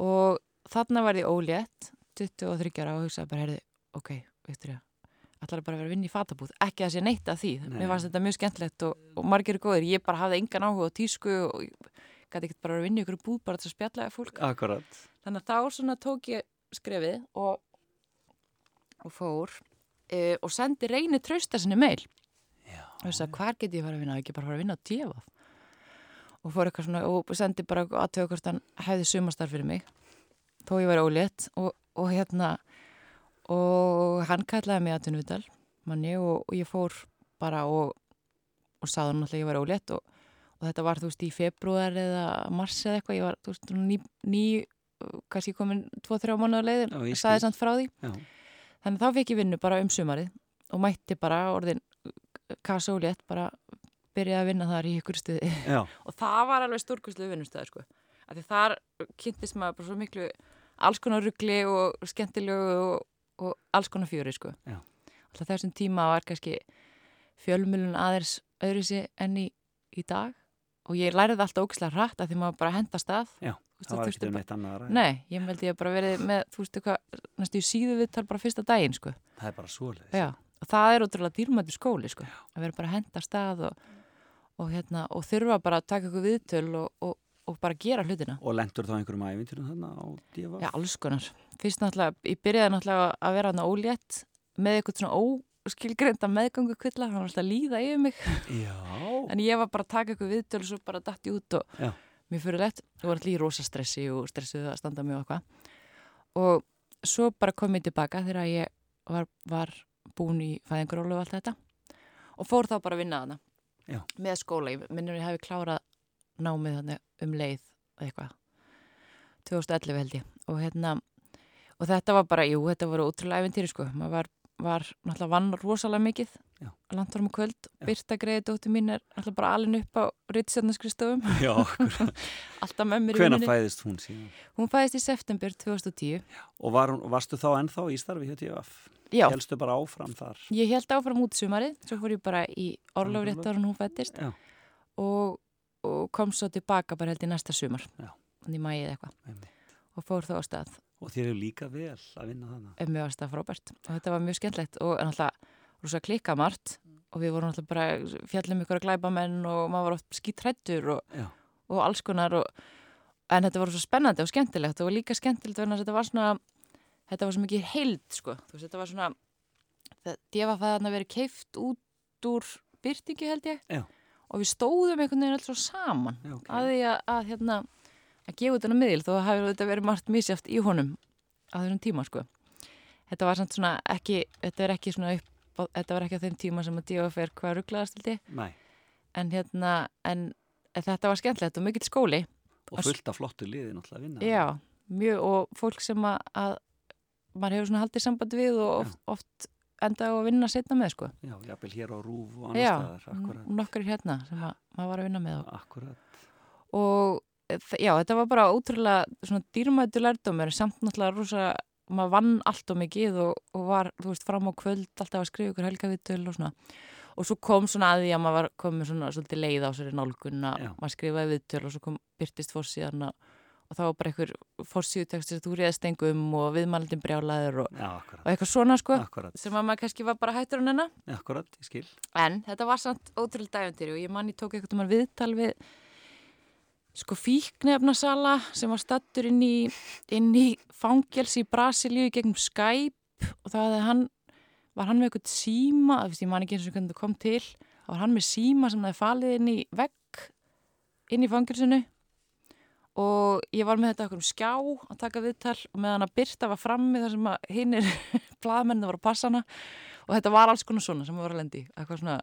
og þarna var ég ólétt 23 ára og hugsaði bara, heyrði, ok, veistur ég ætlaði bara að vera að vinna í fatabúð, ekki að sé neitt af því. Nei. mér fannst þetta mjög skemmtilegt og, og margir er góðir, ég bara hafði engan áhuga á tísku og gæti ekkert bara að vinna í ykkur búð bara til að spjalla við fólk. Akkurat. þannig að þá svona tók ég skrefið og, og fór e, og sendi reyni trausta sinni meil að hvar get ég fara að vinna, ekki bara fara að vinna á djefað og fór eitthvað svona og sendi bara aðtöku hvort hann hefði sumastar fyrir mig þó ég væri ólétt. Og, og hérna og hann kallaði mig að tunnvital manni og, og ég fór bara og, og sagði hann alltaf að ég væri ólétt og, og þetta var þú veist í februar eða mars eða eitthvað, ég var þú veist ný, ný kannski komin 2-3 mánuða leiðin skil. sagði samt frá því Já. þannig þá fekk ég vinnu bara um sumarið og mætti bara orðin kassa og létt bara byrjaði að vinna þar í ykkur stuði og það var alveg stórkustlu vinnustöð sko. af því þar kynntist maður bara svo miklu alls konar ruggli og skemmtilegu og, og alls konar fjöri sko. Já. alltaf þessum tíma var kannski fjölmjölun aðeins öðru sér enn í, í dag og ég læriði alltaf ógislega hratt að því maður bara henda stað Já, veist, það var ekkert um neitt annað að ræða. Nei, ég held ég að bara verið með, þú veist eitthvað, næstu í síðu viðtal bara fyrsta daginn, sko. Það er bara svoleiðis. Já, og það er ótrúlega dýrmættu skóli, sko. Að vera bara að henda af stað og, og, hérna, og þurfa bara að taka ykkur viðtöl og, og, og bara gera hlutina. Og lendur þá einhverjum æfintyrum þarna á DFF? Já, alls konar. Fyrst náttúrulega, ég byrjaði náttúrulega að vera hann ólétt með eitthvað svona óskilgreinda meðgangu kvilla, hann var alltaf að líða yfir mig. Já. En ég var bara að taka ykkur viðtöl og svo bara datt ég út og Já. mér fyrir lett. Ég var alltaf í rosa stressi og stressuð að standa og eitthvað. Og svo bara kom ég tilbaka þegar ég var, var búin í fæðingurólu og allt þetta. Og fór þá bara að vinna þarna. Já. Með skóla. Ég minnum ég hefði klárað námið um leið eitthvað. 2011 held ég. Og hérna, og þetta var bara, jú, þetta voru ótrúlega æfintýri sko. Maður var, var náttúrulega vann rosalega mikið Já. langt varum kvöld. Já. Birta greiði dóttir mín er alltaf bara alin upp á Ritstjarnarskristofum. Já, akkurat. alltaf með mér í Hvenær vinnunni. fæðist hún síðan? Hún fæðist í september 2010. Og var, varstu þá ennþá í starfi hjá DFF? Já, Helstu bara áfram þar? ég held áfram út sumarið, svo fór ég bara í orlofrétt ára hún fættist Já. og, og kom svo tilbaka bara held í næsta sumar. Já. Þannig í mæið eitthvað. Og fór þá á stað. Og þér eru líka vel að vinna mér var stað frábært. Og þetta var mjög skemmtlegt og náttúrulega rosa klikka margt og við vorum náttúrulega bara fjallum ykkur að glæpa menn og maður var oft skítrættur og, og alls konar og en þetta var svo spennandi og skemmtilegt. Og líka skemmtilegt þess að þetta var svona þetta var svo mikið heild sko. Þú veist þetta var svona það, djefafæðan að vera keift út úr byrtingi held ég. Já. og við stóðum einhvern veginn alls svo saman. Já, ok. að því að, að hérna að gefa út hennar miðil þó að hafi þetta verið margt misjáft í honum á þessum tíma sko þetta var samt svona ekki þetta er ekki svona upp á, þetta var ekki á þeim tíma sem að D.O.F. er hvað rugglaðast held ég Nei, en hérna en, þetta var skemmtilegt og mikill skóli og fullt af flottu liði náttúrulega að vinna. já, mjög og fólk sem að, að maður hefur svona haldið samband við og oft, oft endaði á að vinna setna með sko Já, jafnvel hér á Rúf og annars já, staðar, akkurat. nokkur hérna sem að, maður var að vinna með Akkurat. og já, þetta var bara ótrúlega svona dýrmættu lærdómur samt náttúrulega rosa, maður vann allt og mikið og, og var, þú veist, fram á kvöld alltaf að skrifa ykkur helgavitul og svona. Og svo kom svona að því að maður var komið svona svolítið leið á sér í nálgun að maður skrifaði viðtöl og svo kom byrtist fórsíðan og, og það var bara einhver fórsíðutekst sem þú réðst engum og viðmælandin brjálaður og, og eitthvað svona sko Akkurat, sem að maður kannski var bara hættur en enna akkurat, ég skil. En þetta var samt ótrúlega dævendir og ég manni tók eitthvað um að viðtal við sko fíknefnasala sem var stattur inn í, í fangels í Brasilíu gegnum Skype og það hann, var hann með eitthvað síma, þú veist ég man ekki eins og hvernig það kom til, þá var hann með síma sem það hefði falið inn í vegg inn í fangelsinu. Og ég var með þetta okkur um skjá að taka viðtal og meðan að Birta var frammi þar sem að hinnir blaðmenni var að passa hana. Og þetta var alls konar svona sem vorum að lendi eitthvað svona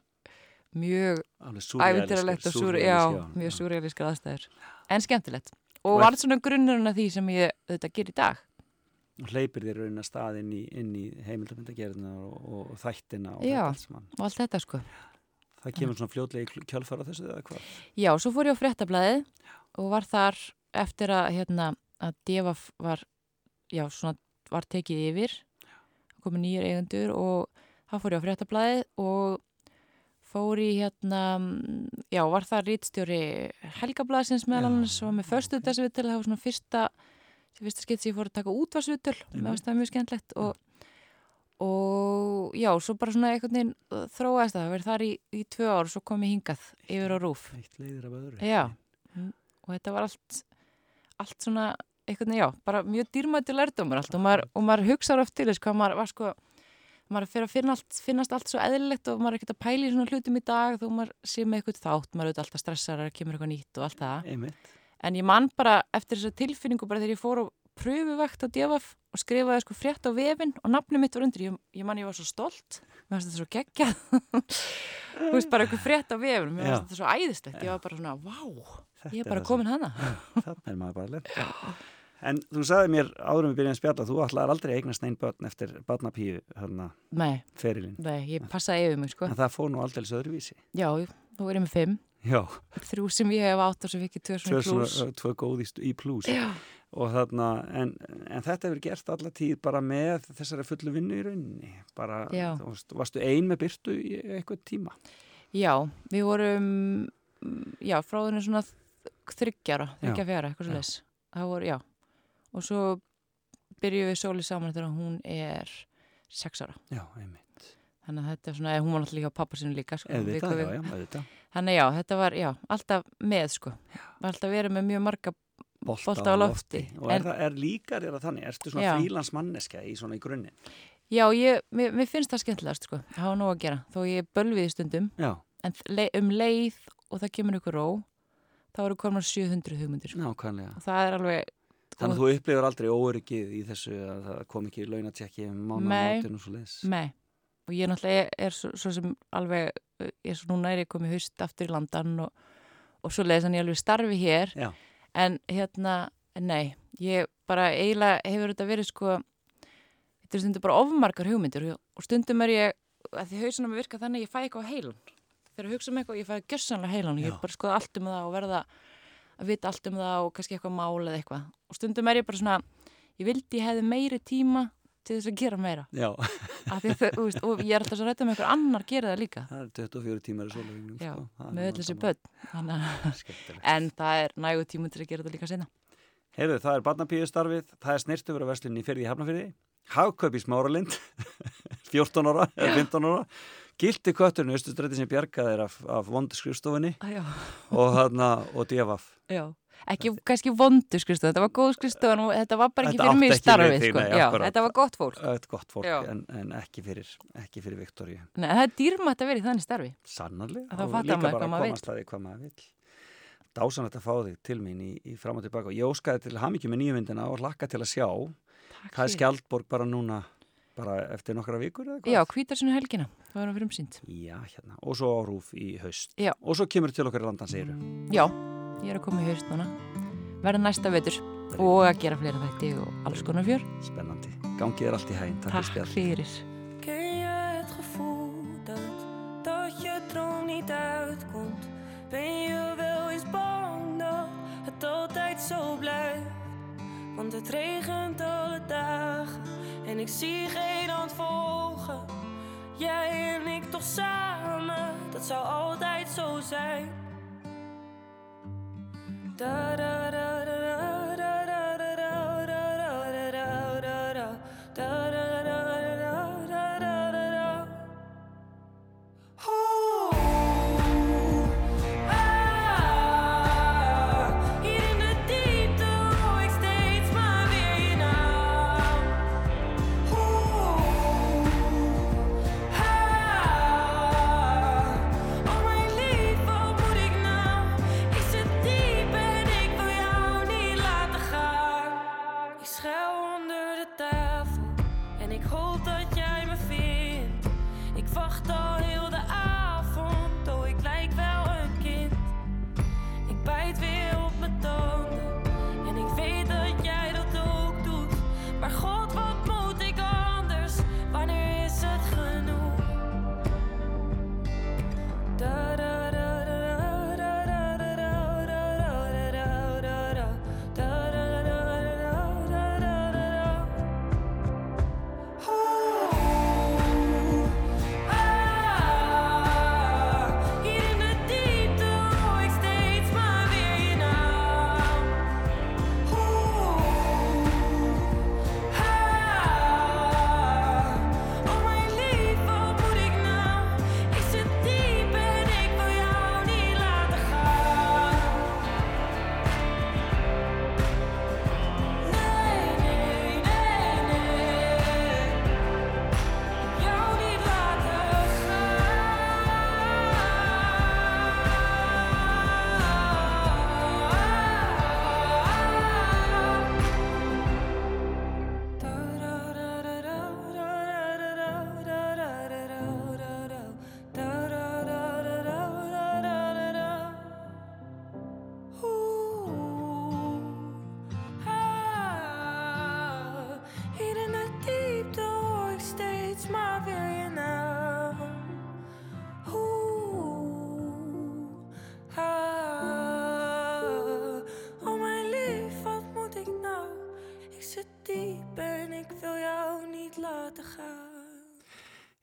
mjög Alveg ævindiralegt og súr, já, súrrealísk, mjög súrrealískar aðstæður. En skemmtilegt. Og, Og var svona grunnurinn að því sem ég þetta ger í dag? Hleypir þér raunin að stað inn í, inn í heimildamindagerðina og, og, og þættina og Já. þetta allt allt þetta sko. Það kemur svona fljótlega í kjölfara þessu eða hvað? Já, svo fór ég á fréttablaðið og var þar eftir að hérna að Devaf var já, svona var tekið yfir. Komið nýjur eigendur og þá fór ég á fréttablaðið og fór í hérna já, var það rítstjóri Helgablaðsins meðal annars og með förstu þessu það var svona fyrsta fyrsta skitt sem ég fór að taka útvarsvitul mér varst það mjög skemmtlegt og, og já, svo bara svona einhvern veginn uh, þróaðist það, það verið þar í, í tvö ár svo kom ég hingað yfir á rúf Eitt leiðir af öðru. Já, og þetta var allt, allt svona, einhvern veginn, já, bara mjög dýrmætti lærdómur allt og maður, og maður hugsaður oft til þess hvað maður var sko, maður fyrir að finna allt, finnast allt svo eðlilegt og maður er ekkert að pæla í svona hlutum í dag þó maður sé með eitthvað þátt, maður er auðvitað alltaf stressar að kemur eitthvað nýtt og allt það. Einmitt. En ég man bara eftir þessa tilfinningu bara þegar ég fór og pröfuvakt á DFF og skrifaði sko frétt á vefin og nafni mitt var undir, ég, ég man ég var svo stolt, mér fannst þetta svo geggjað, þú veist bara eitthvað frétt á vefin, mér Já. fannst þetta svo æðislegt, ég var bara svona, vá, Þetta ég er bara komin hana. Þannig er maður bara lent. En þú sagði mér áðurum við byrjum að spjalla, þú ætlaðir aldrei að eignast einn börn eftir barnapíu hérna ferilinn. nei, ég passaði yfir mig sko. En það fór nú aldrei öðruvísi. Já, þú er ég með fimm, Já, þrjú sem ég hef átt og sem fikk ég tvö tvö, svona klús. tvö góð í, plús. Já. Og þarna, en, en þetta hefur gert alla tíð bara með þessari fullu vinnu í rauninni. Bara, Já. þú veist, varstu ein með byrtu í eitthvað tíma? Já, við vorum, já, frá þenni svona þryggjara, þryggja fjara, eitthvað svo leis. Það voru, já. Og svo byrjuðum við sólið saman þegar hún er sex ára. Já. Þannig að þetta er svona, hún var náttúrulega á pappa sinu líka, sko. Eða þetta, já, já, auðvitað. Þannig já, þetta var, já, alltaf með, sko. Var alltaf verið með mjög marga, Bolta, á lofti. Og er, En- það, er líkar er það þannig? Ertu svona frílansmanneska í svona í grunninn? já, ég, mér, mér finnst það skemmtilegast, sko. Það hafa nóg að gera, þó ég bölvið í stundum. Já, En le um leið og það kemur ykkur ró, þá eru komnar 700 hugmyndir, sko. Og það er alveg, Þannig að þú upplifur aldrei óöryggið í þessu að það kom ekki launatjekki um Nei. mánaðamótin og svo leis. Nei, og ég náttúrulega er svo, svo sem alveg, ég er svo núna er ég komið haust aftur í landan og, og svo leiðis hann ég alveg starfi hér Já. en hérna, nei, ég bara eiginlega hefur þetta verið sko þetta er stundum bara ofmarkar hugmyndir og- stundum er ég, að því hausunum er virkað þannig að ég fæ eitthvað á heilan þegar hugsa um eitthvað, ég fæ gjössanlega heilan og ég bara skoða allt um það og verða að vita allt um það og kannski eitthvað mál eða eitthvað. Og stundum er ég bara svona, ég vildi ég hefði meiri tíma til þess að gera meira. Þau, veist, og ég er alltaf svo rætt um einhver annar gera það líka. Það er 24 tímar í sólavíknum. já, sko. Það með öll þessi börn en það er nægu tíma til að gera þetta líka sinna Heyrðu, það er barnapíustarfið, það er snirtufur að verslunni í fyrði í Hafnafyrði, hagkaup í Smáralind, 14 ára eða 15 ára, gildi kötturinn í Östustræti sem bjargaði þér af, af vondu skrifstofunni já. og, hana, og divaf. já, ekki kannski vondu skrifstofu, þetta var góð skrifstofu og þetta var bara ekki Þetta fyrir mig ekki starfið sko. nei, Já, akkúrat. þetta var gott fólk Þetta er gott fólk en, en ekki fyrir, ekki fyrir Viktoríu Nei, það er dýrmætt að vera í þannig starfi Sannarlega og líka bara að komast að því hvað maður vill Dásan þetta að fá þig til mín í, í fram og tilbaka og ég óskaði til hamingju með nýju myndina og lakka til að sjá Takk Það er. Skjaldborg bara núna bara eftir nokkra vikur? Já, hvítarsinu helgina, það var hann fyrir umsýnd. Já, hérna, og svo rúf í haust. Já. og svo kemur til okkar í landan segiru Já, ég er að koma í haust núna. Verða næsta vetur og að gera fleira þætti og alls konar fjör. Spennandi, gangið er allt í hæginn Takk, Takk fyrir. Ken je het gevoel dat, dat je droom niet uitkomt? Ben je wel eens bang dat het altijd zo blijft? Want het regent alle dagen en ik zie geen hand volgen. Jij en ik toch samen, dat zou altijd zo zijn.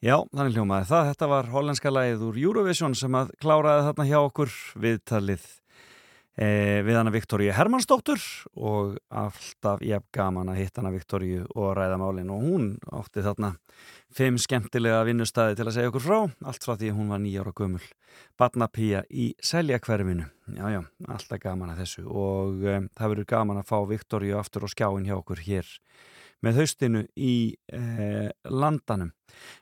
Já, þannig hljómaði það. Þetta var hollenska lagið úr Eurovision sem að kláraði þarna hjá okkur viðtalið e, við hana Viktoríu Hermannsdóttur og alltaf jafn gaman að hitta hana Viktoríu og ræða málin og hún átti þarna fimm skemmtilega vinnustæði til að segja okkur frá, allt frá því hún var nýjára gömul barnapía í seljakverfinu. Já, já, alltaf gaman að þessu og um, það verður gaman að fá Viktoríu aftur á skjáin hjá okkur hér með haustinu í eh, landanum.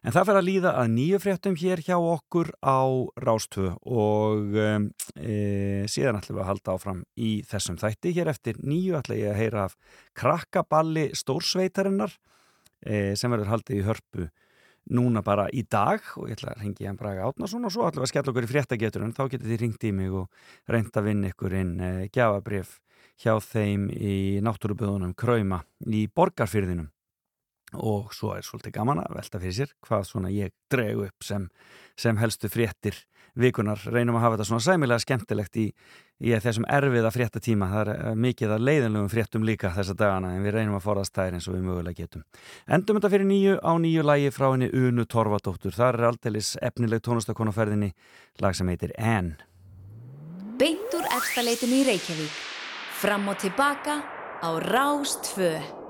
En það fer að líða að nýju fréttum hér hjá okkur á Rástvö og um, e, síðan ætlum við að halda áfram í þessum þætti. Hér eftir nýju ætla ég að heyra af krakkaballi stórsveitarinnar e, sem verður haldið í hörpu núna bara í dag og ég ætla að ringi hann Braga Átnason og svo ætlum við að skella okkur í fréttagetur en þá getið þið ringt í mig og reynd að vinna ykkur inn e, gjafabrif hjá þeim í náttúruböðunum Krauma í borgarfyrðinum og svo er svolítið gaman að velta fyrir sér hvað svona ég dregu upp sem, sem helstu fréttir vikunar reynum að hafa þetta svona sæmilega skemmtilegt í, í þessum erfiða fréttatíma. Það er eh, mikið að leiðinlegum fréttum líka þessa dagana en við reynum að forðast þær eins og við mögulega getum. Endum þetta fyrir nýju á nýju lægi frá henni Unu Torfadóttur. Það er aldeilis efnileg tónlistakonaferðinni lag sem heitir Ann Beint úr efstaleitinu í Reykjavík. Fram og tilbaka á Rástfö.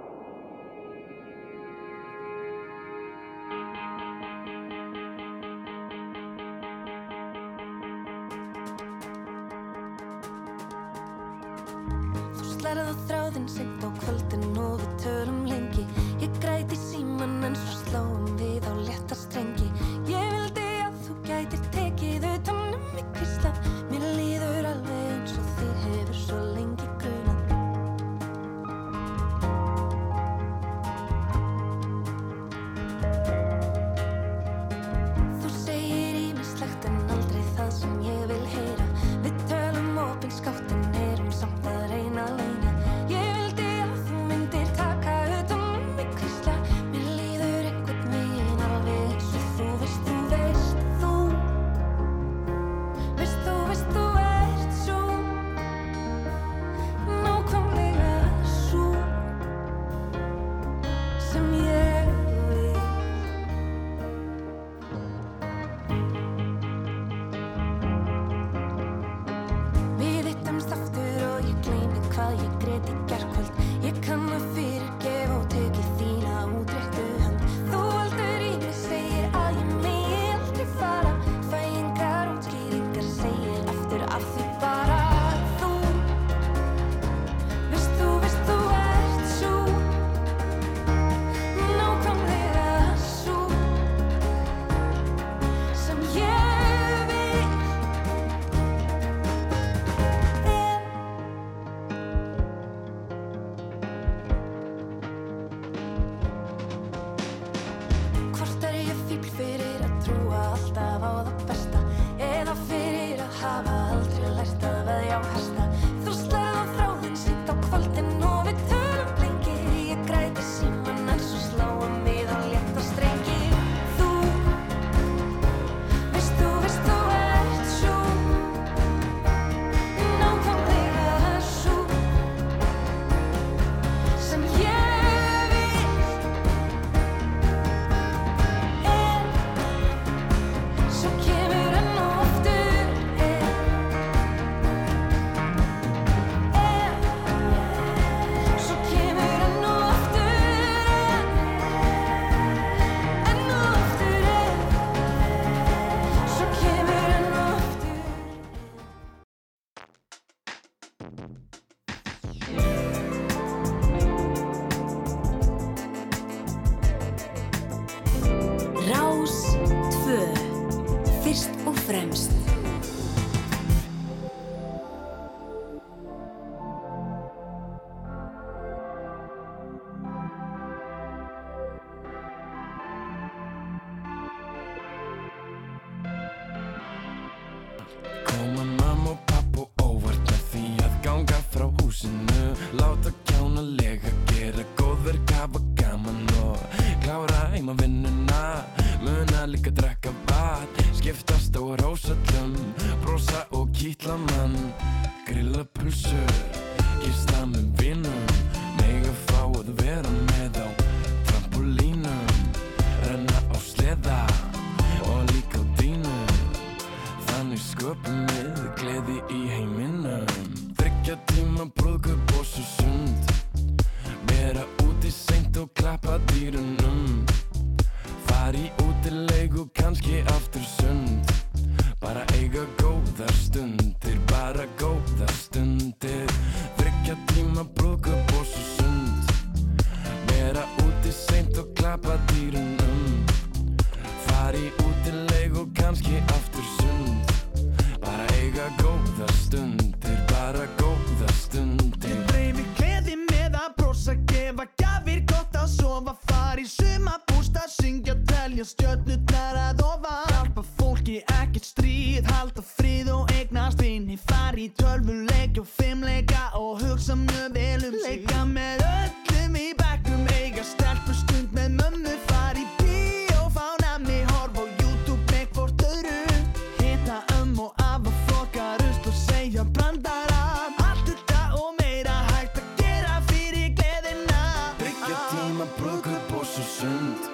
brúðkup og svo sund.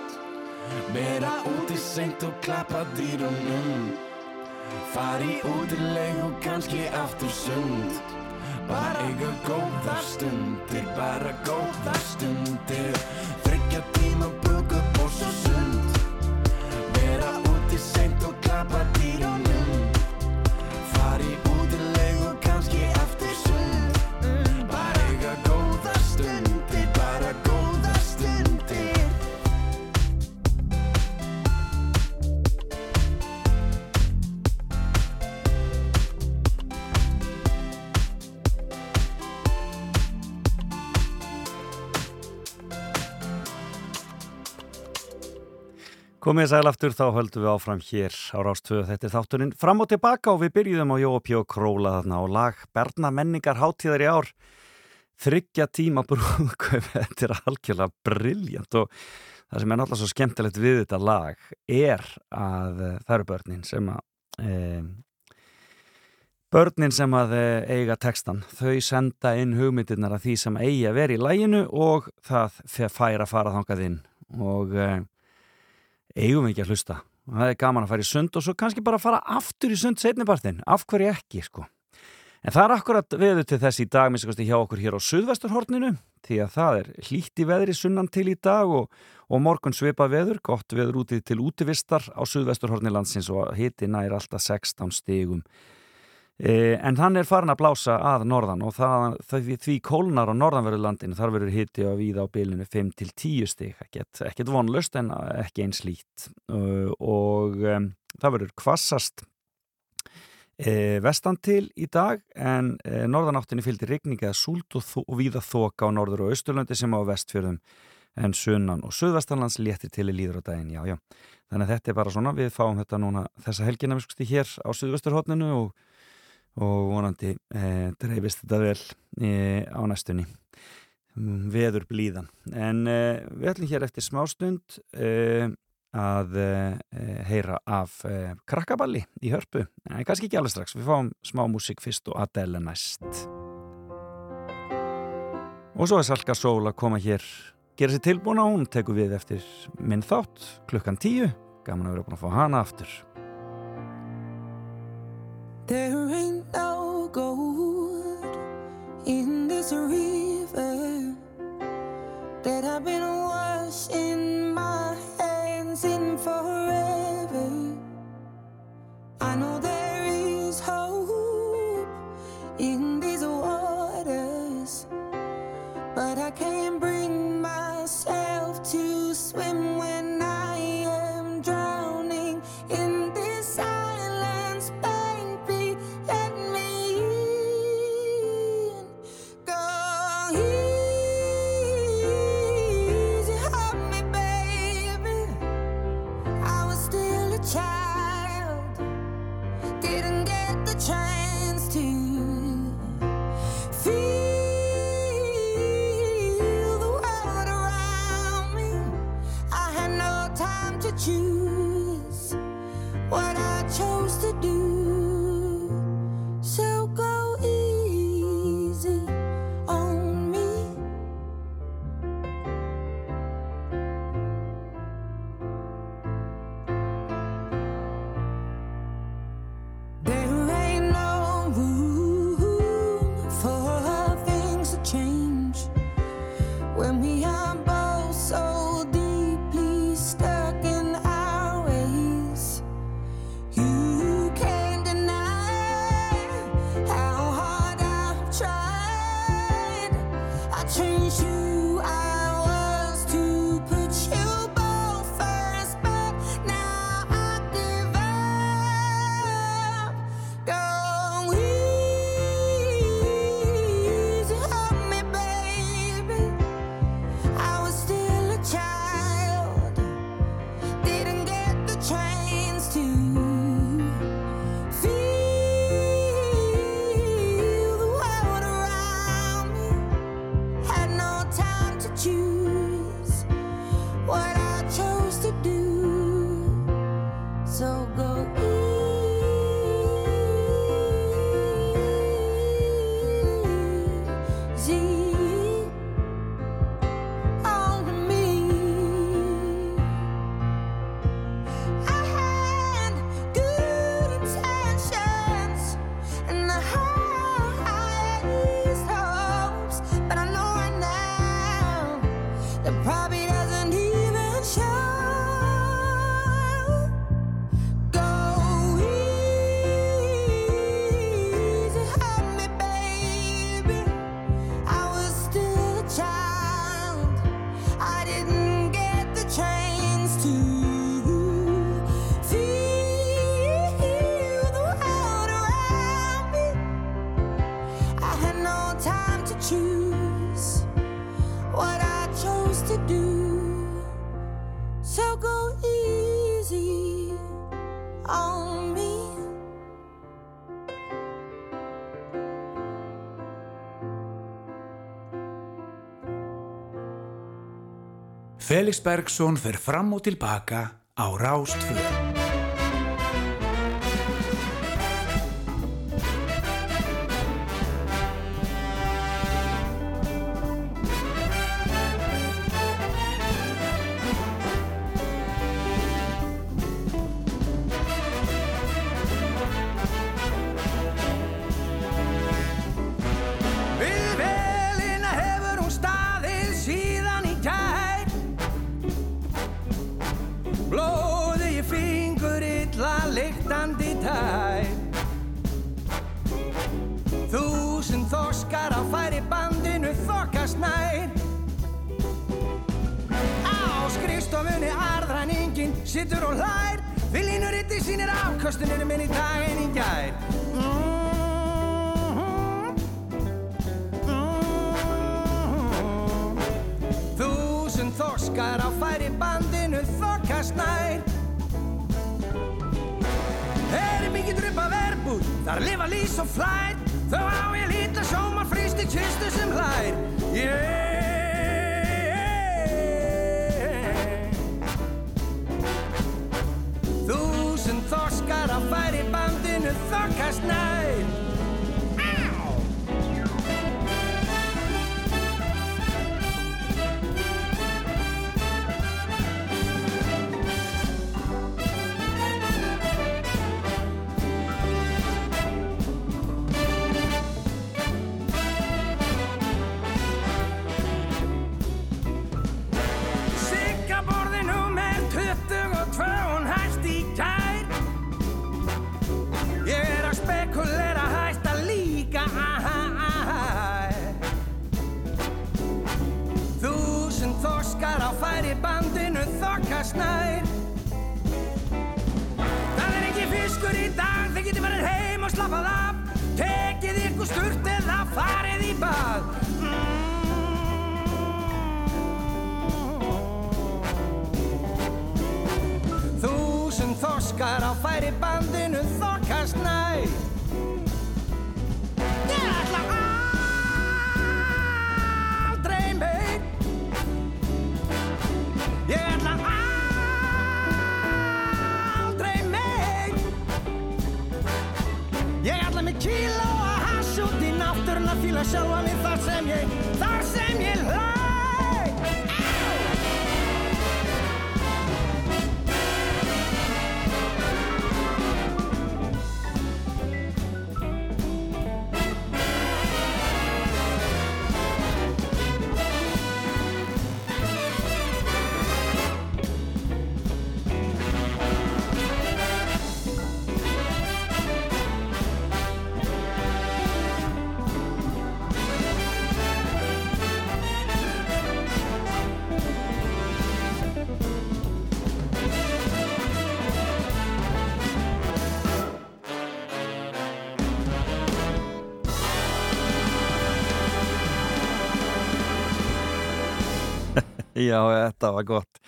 Verða úti sengt og klappa dýrunum Fari úti leið og kannski aftur sund. Bara eiga góðar stundir, bara góðar stundir. Þryggja tíma brúðkup og svo sund. Verða úti sengt Komið sæl aftur, þá höldum við áfram hér á Rástvöðu. Þetta er þátturinn fram og tilbaka og við byrjuðum á Jópi og Króla þarna og lag Berna menningar hátíðar í ár. Þryggja tíma brúðköp, þetta er algjörlega brilljant og það sem er náttúrulega svo skemmtilegt við þetta lag er að eh, það eru börnin sem að e, börnin sem að eh, eiga textan, þau senda inn hugmyndirnar af því sem eigi að vera í læginu og það fær að fara þangað inn og e, eigum við ekki að hlusta? Það er gaman að fara í sund og svo kannski bara fara aftur í sund setnibartin, af hverju ekki sko? En það er akkurat veður til þess í dag minnst hjá okkur hér á Suðvesturhorninu því að það er hlýtt í veðri sunnan til í dag og, og morgun svipa veður gott veður úti til útivistar á Suðvesturhorni landsins og hitti nær alltaf 16 stigum E, en hann er farin að blása að norðan og það, það, því kólnar á norðanverðurlandinu þar verður hitti á víða á bylinu 5-10 stig, ekkert, vonlust en ekki eins lít uh, og um, það verður kvassast e, vestan til í dag en e, norðanáttinni fylgdi regninga súlt og, og víða þoka á norður og austurlöndi sem á vestfjörðum en sunnan og söðvestanlands léttir til í líður á daginn, já já. Þannig að þetta er bara svona, við fáum þetta núna þessa helgina við skusti hér á söðvesturhóttninu og og vonandi e, dreifist þetta vel e, á næstunni. Veður blíðan. En e, við ætlum hér eftir smástund að heyra af krakkaballi í hörpu. En kannski ekki alveg strax, við fáum smá músik fyrst og Adele næst. Og svo er Salka Sól að koma hér gera sér tilbúna, hún tekur við eftir minn þátt klukkan tíu. Gaman að vera búin að fá hana aftur There ain't no gold in this river that I've been washing my hands in forever. I know there is hope in these waters, but I can't bring child, didn't get the chance to Felix Bergsson fer fram og tilbaka á Rástfjörn. Tær Þúsund þorskar á færi bandinu þokast nær. Á skrifstofunni arðræningin sittur og hlær. Viljinuritti sínir afkostunir minn í dag en í gær. Mm Þúsund þorskar á færi bandinu þokast nær Mikið drupa verbúð, þar lifa lís og flær. Þó á ég lítla sjómar frýst í kistu sem hlær. Yeah. Þúsund þorskar á færi bandinu þokast nær farið í bað. Þúsund þorskar á færi bandinu þokkast næ í náttúrun að fíla sjálfa mig þar sem ég, þar sem ég hlæ Já, þetta var gott.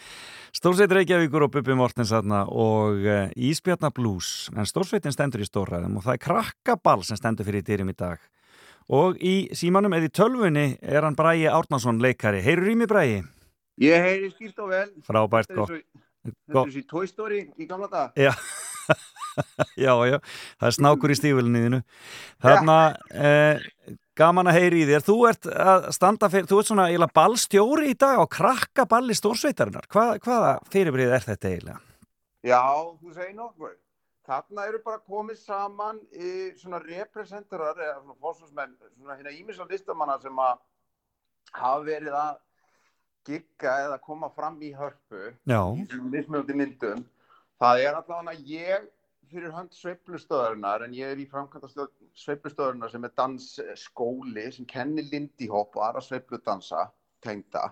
Stórsveit Reykjavíkur og Bubi Mortens aðna og uh, Ísbjarnar Blues, en Stórsveitin stendur í stórræðum og það er krakkaball sem stendur fyrir dyrum í dag. Og í símanum eða í tölvunni er hann Bræi Árnason leikari. Heyrur í mig Bræi? Ég heyri skýrt og vel. Frábært gott. Þetta er þessi Toy Story í gamla dag. Já, já, já, það er snákur í stífulniðinu. Þarna, eh, gaman að heyri í þér. Þú ert að standa fyrir, þú ert svona eiginlega ballstjóri í dag á krakkaballi stórsveitarinnar. Hvað, hvaða fyrirbrið er þetta eiginlega? Já, þú segir nokkuð. Þarna eru bara komið saman í svona representerar eða svona fórsvarsmenn, svona hérna ímisla listamanna sem að hafa verið að gigga eða koma fram í hörpu Já. í svona mismunandi myndum. Það er allavega ég fyrir hönd sveiflustöðarinnar en ég er í framkvæmda sveiflustöðarinnar sem er dansskóli sem kennir Lindy Hop og aðra sveifludansa tengda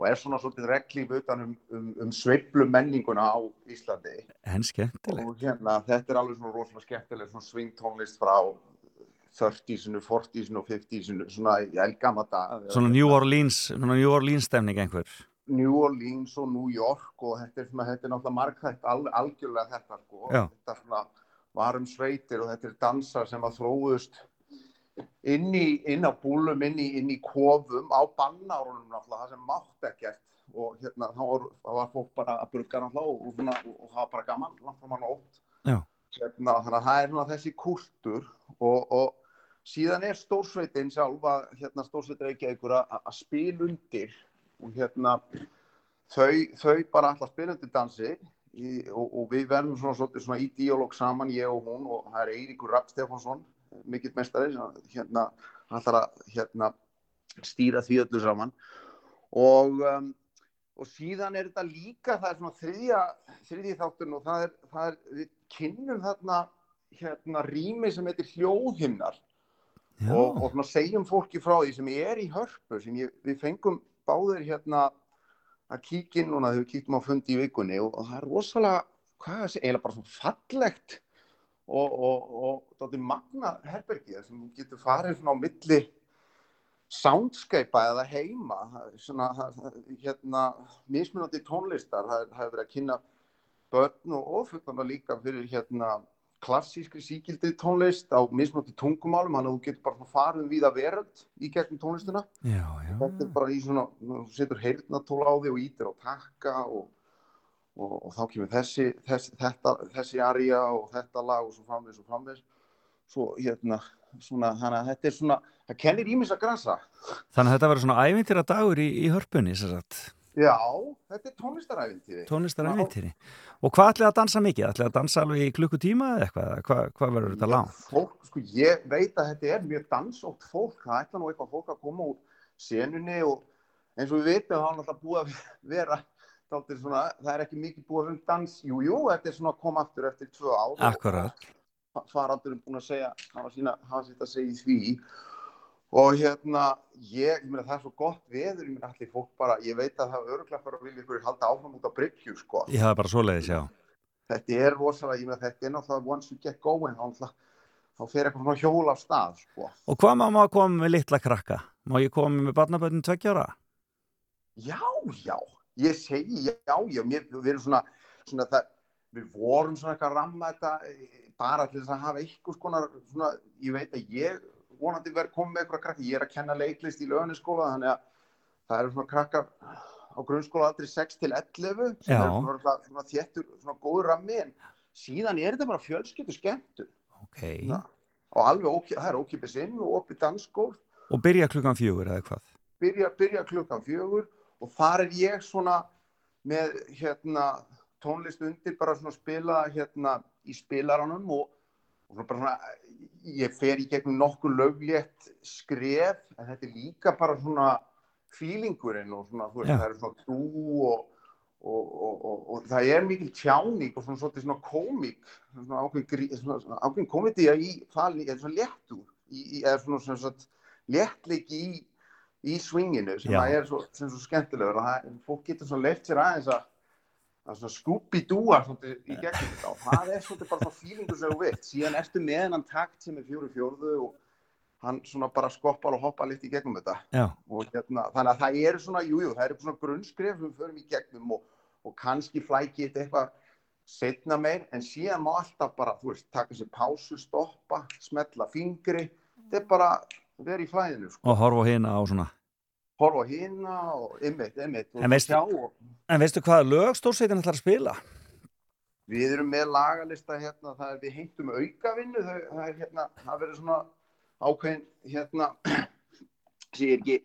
og er svona svolítið reglíf utan um, um, um sveiflu menninguna á Íslandi En skemmtilegt. og hérna þetta er alveg svona rosalega skemmtileg svona swingtónlist frá 30-sinu, 40-sinu og 50-sinu svona í elgama dag Svona New Orleans, svona New Orleans stemning einhver. New Orleans og New York og þetta er, svona, þetta er náttúrulega margþætt al, algjörlega þetta sko. Þetta svona var um sveitir og þetta er dansar sem að þróðust inn, í, inn á búlum, inn í, inn í kofum, á bannárunum náttúrulega, það sem mátt ekkert. Og hérna, þá var, var fólk bara að brugga náttúrulega og, og, svona, og, og það var bara gaman, mann ótt. Hérna, þannig að það er svona þessi kultur og, og síðan er stórsveitin sjálf að hérna, stórsveitin ekki einhver að spila undir og hérna þau, þau bara alltaf spila undir dansi í, og, og við verðum svona, svona, svona í díalóg saman, ég og hún og það er Eiríkur Rapp Stefánsson mikill mestari hérna að hérna stýra því öllu saman. Og um, og síðan er þetta líka það er svona þriðja, þriðji þátturinn og það er, það er við kynnum þarna hérna rými sem heitir hljóðhimnar og, og svona segjum fólki frá því sem er í hörpu sem ég, við fengum báðir hérna að kíkja inn núna þegar við kíktum á fundi í vikunni og, og það er rosalega, hvað er það, eiginlega bara svona fallegt og, og, og er magna herbergið sem getur farið svona á milli soundscapea eða heima. Svona, hérna mismunandi tónlistar, það hefur verið að kynna börn og ofugana líka fyrir hérna klassískri síkildri tónlist á mismunandi tungumálum, þannig að þú getur bara farið um víða veröld í gegnum tónlistina. Já, já. þetta er bara í svona, þú setur heyrnatól á þig og ítir á takka og, og, og þá kemur þessi, þessi, þetta, þessi aria og þetta lag og svo framvegis og framvegis. Svo hérna, svona, þannig að þetta er svona, það kennir ímis að grasa. Þannig að þetta verður svona ævintýra dagur í, í hörpunni, sem sagt, já, þetta er tónlistaræfintýri tónlistarævintýri. Og hvað ætlið að dansa mikið? Ætlið að dansa alveg í klukkutíma eða eitthvað? Hvað, hvað verður þetta langt? fólk, sko, ég veit að þetta er mjög dansótt fólk, það ætla nú eitthvað fólk að koma úr senunni og eins og við veitum þá er náttúrulega búið að vera dálítið svona, það er ekki mikið búið um dans, jú, jú, þetta er svona að koma aftur eftir tvö ár og- Akkurat. faraldurinn búin að segja, hafa sína, hafa og hérna, ég, ég meina það er svo gott veður, ég meina allir fólk bara, ég veit að það er öruglega fyrir að vilja ykkur halda áfram út á bryggju, sko. Ég hafa bara svoleiðis, já. Þetta er rosalega, ég meina þetta er náttúrulega once you get going, þá fer eitthvað svona hjól af stað, sko. Og hvað má maður koma með litla krakka? Má ég koma með barnaböndin tveggjára? Já, já, ég segi já, já, mér, við erum svona, svona það, við vorum svona eitthvað að ramma þetta eh, bara til þess að hafa eitthvað svona, svona ég veit að ég vonandi verið komið með eitthvað krakka, ég er að kenna leiklist í lögniskóla, þannig að það eru svona krakkar á grunnskóla aldrei 6 til 11 sem Já. er svona, svona, þéttur, svona góður rammi en síðan er þetta bara fjölskyldu skemmtu Ok. og alveg, það er ókipis inn og opið dansskól Og byrja klukkan fjögur eða hvað? byrja, byrja klukkan fjögur og þar er ég svona með hérna tónlist undir bara svona spila hérna í spilaranum og, og svona bara svona ég fer í gegnum nokkuð löglétt skref en þetta er líka bara svona fílingurinn og svona veist það er svona þú og, og, og, og, og það er mikil tjáning og svona, svona, svona komík svona ákveðin, svona, svona komedía í falni, eða svona léttur í, eða svona, svona, svona léttleiki í, í swinginu sem Já. að er svo, sem er svo skemmtilegur og það, fólk getur svona leift sér aðeins að að svona skúpi-dúa svolítið í gegnum þetta og það er svolítið bara svona fílingu sem þú vilt síðan ertu með hennan takt sem er fjóru fjórðu og hann svona bara skoppar og hoppar litt í gegnum þetta Já. og hérna, þannig að það eru svona, jújú, jú, það eru svona grunnskref sem við förum í gegnum og, og kannski flæki þetta eitthvað setna meir, en síðan má alltaf bara, þú veist, taka sér pásu, stoppa, smetla fingri, þetta er bara vera í flæðinu, sko, Og horfa hina á svona. Horfa á hina og ymmit, ymmit, En og en veistu hvaða lög stórsveitin ætlar að spila? við erum með lagalista hérna, það er við heimtum aukavinnu, það, það er hérna, það verður svona ákveðin, hérna, sé ekki,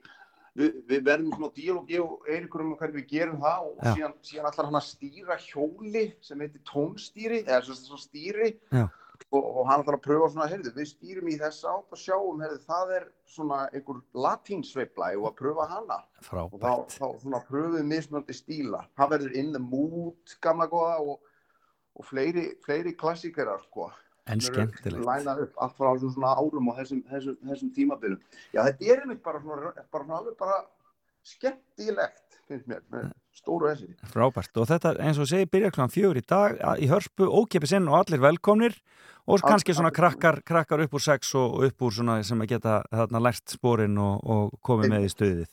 við, við verðum svona díalógi og Eirikur um hvernig við gerum það og Já. síðan, síðan allar hann að stýra hjóli sem heitir tónstýri, eða svona stýri Já. Og, og hann ætlar að pröfa svona, heyrðu, við stýrum í þess átt og sjáum, heyrðu, það er svona einhver latínsveifla og að pröfa hana og Frábært. þá, þá svona pröfum við mismunandi stíla það verður in the mood gamla góða og, og fleiri, fleiri klassikerar sko En skemmtilegt. lænað upp allt frá svona árum og þessum, þessum, þessum tímabilum já þetta er einmitt bara svona, bara svona bara skemmtilegt finnst mér stóru essi Frábært. Og þetta, eins og segi, byrja klukkan fjögur í dag í hörpu, ókipis inn og allir velkomnir. Og All- kannski svona allir. krakkar, krakkar upp úr sex og, upp úr svona sem að geta þarna lært spórin og, og komið með í stuðið.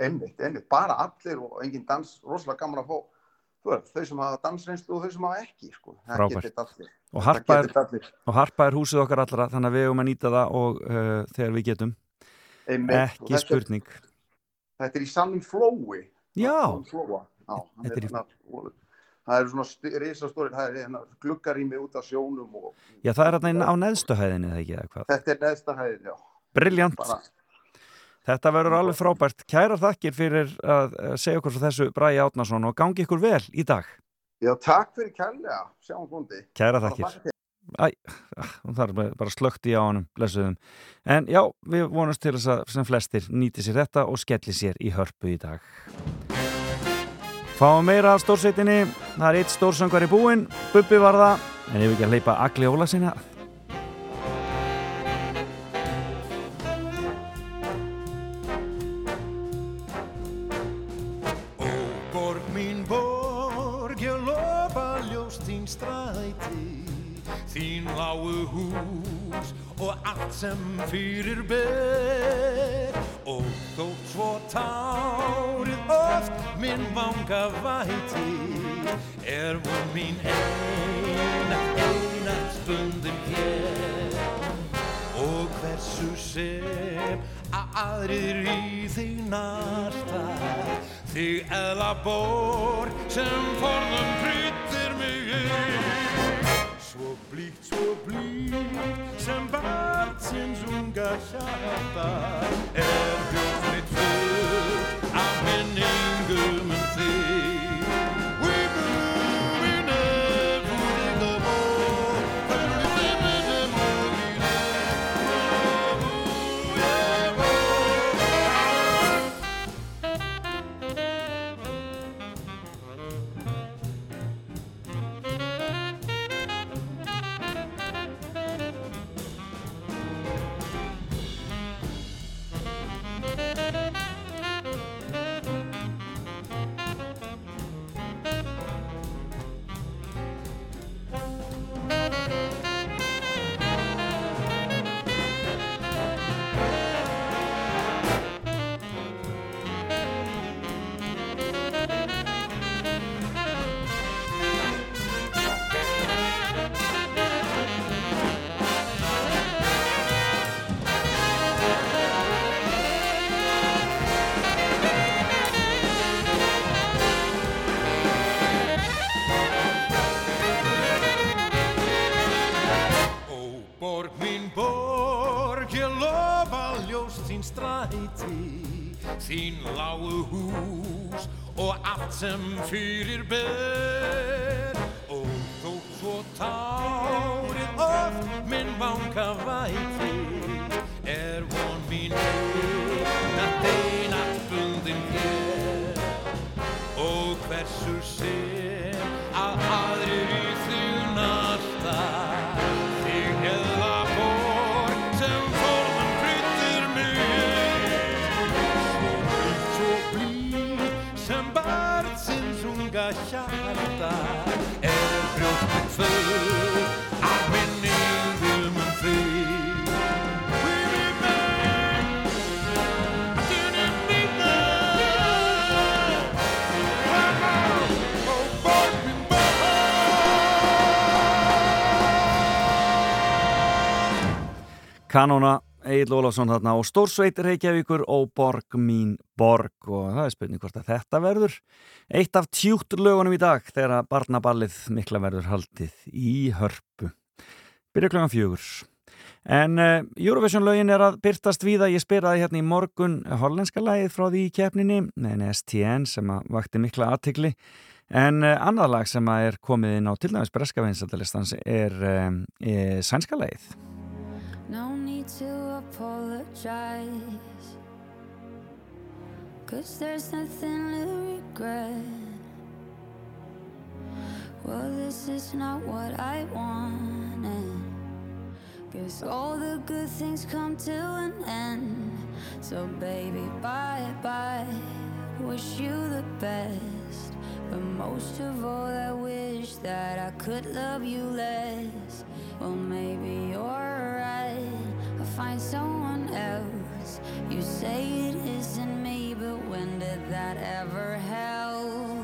einmitt, einmitt, bara allir og engin dans rosalega gaman að fá veist, þau sem hafa dansreynslu og þau sem hafa ekki sko. það getur allir. Og harpa, er, allir. og harpa er húsið okkar allra þannig að við eigum að nýta það og uh, þegar við getum. Einmitt, ekki þetta er- spurning. Þetta er í sannum flói Já. Hérna, það eru svona risastóri það er hérna, gluggar í mig út af sjónum og Já, það er inn á neðstuhæðinni eða ekki eða hvað þetta er neðsta hæðin, já Briljant Bara- Þetta verður alveg frábært. Kærar þakkir fyrir að segja okkur frá þessu Bræði Átnason og gangi ykkur vel í dag. Já, takk fyrir kærlega, sjáum búndi Kæra Bara þakkir. Æ, ah, það er bara- slögt í á honum, blessuðum. En já, við vonumst til þess að sem flestir nýti sér þetta og skelli sér í hörpu í dag. Fáum meira af stórsveitinni. Það er eitt stórsöngvar í búinn, Bubbi var það, en ef við ekki að hleypa Agli Óla sinna. Oh. Kanóna, Egil Ólafsson þarna og Stórsveitir Reykjavíkur og Borg mín borg og það er spurning hvort að þetta verður eitt af tjúkt lögunum í dag þegar barnaballið mikla verður haldið í hörpu. Byrja klokkan fjögur. En uh, Eurovision lögin er að byrtast víða, ég spyraði hérna í morgun hollenska lagið frá því í keppninni, en STN sem að vakti mikla aðtikli, en uh, annað lag sem að er komið inn á til dæmis breska vinsaldalistans er, er sænska lagið. To apologize. Cause there's nothing to regret. Well, this is not what I wanted. Guess all the good things come to an end. So, baby, bye bye. Wish you the best. But most of all, I wish that I could love you less. Well, maybe you're right. Find someone else. You say it isn't me, but when did that ever help?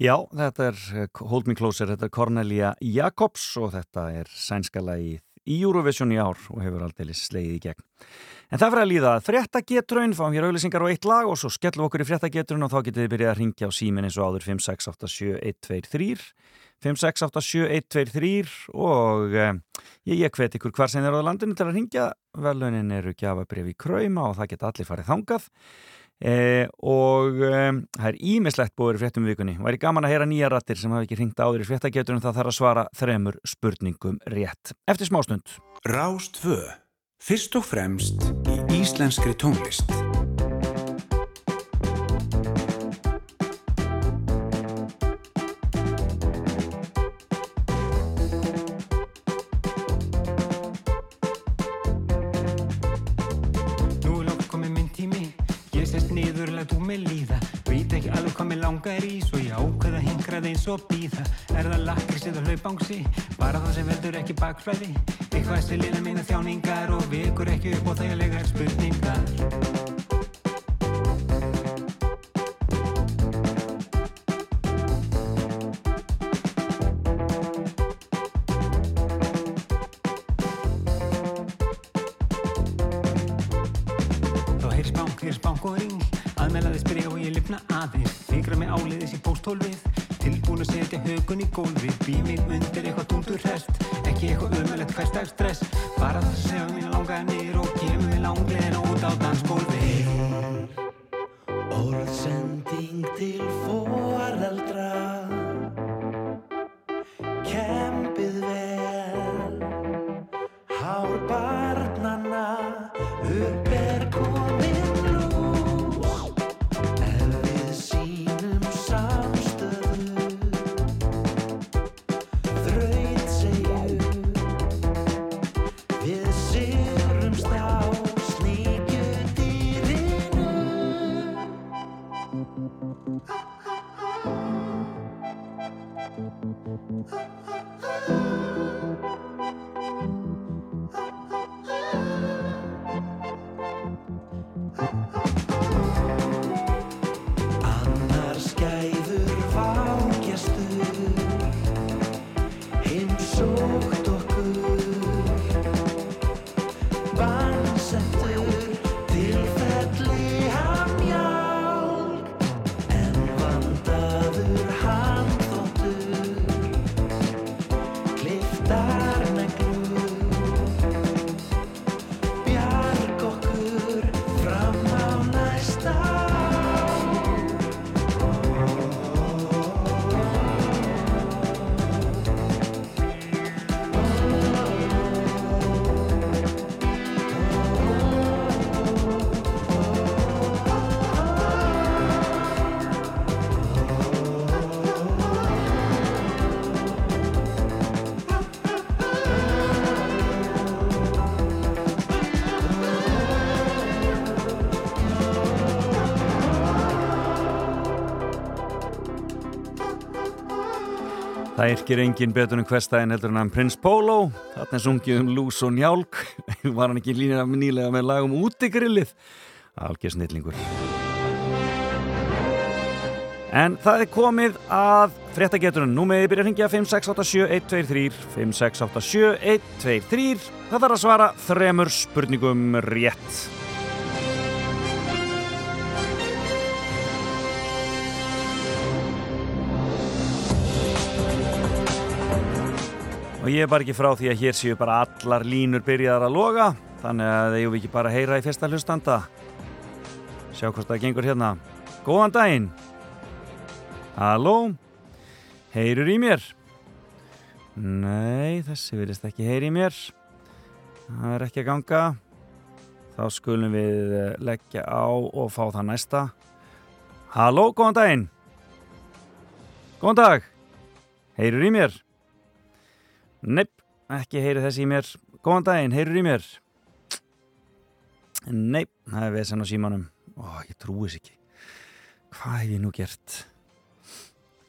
Já, þetta er eh, Hold Me Closer, þetta er Cornelia Jacobs og þetta er sænska lagið í Eurovision í ár og hefur aldrei slegið í gegn. En það fyrir að líða fréttagetrun, fáum hér auðlýsingar og eitt lag og svo skellum okkur í fréttagetrun og þá getið þið byrjað að ringja á símin eins og áður 5687123 5687123 og eh, ég, hvet ykkur hvar sem er á landinu til að ringja velunin eru gjafabrif í Krauma og það geta allir farið þangað Eh, og eh, það er ímislegt búið í fréttum vikunni er gaman að heyra nýja rattir sem hafa ekki ringt áður í fréttagetunum það þarf að svara þremur spurningum rétt eftir smástund Rástfö. Fyrst og fremst í íslenskri tónlist. Hvað mig langar í Svo ég ákveða hingrað eins og býða Er það lakrís eða hlaupangsi? Bara það sem veldur ekki bakflæði. Eitthvað sem lina mína þjáningar Og vekur ekki upp á þægilegar spurningar. Þá heyri spánk, heyri spánk og ring. Aðmelaði spyrja og ég lifna aðeins setja högun í gólfið Bý mig undir Það yrkir engin betur en hverstæðin heldur en hann Prins Pólo. Þarna er sungið um lús og njálk. Var hann ekki línir af nýlega með lagum útigrillið. Algjör snillingur. En það er komið að fréttageturinn. Nú meði byrja að ringja 5687123 5687123 Það þarf að svara þremur spurningum rétt. Ég er bara ekki frá því að hér séu bara allar línur byrjaðar að loga þannig að eigum við ekki bara að heyra í fyrsta hlustanda. Sjá hvort það gengur hérna. Góðan daginn. Halló? Heyrur í mér? Nei, þessi virðist ekki heyri í mér. Það er ekki að ganga. Þá skulum við leggja á og fá það næsta. Halló, góðan daginn. Góðan dag. Heyrur í mér Nepp, ekki heyri þessi í mér. Góðan daginn, heyrur í mér. Nei, það er vesen á símanum. Ó, ég trúi þess ekki. Hvað hef ég nú gert?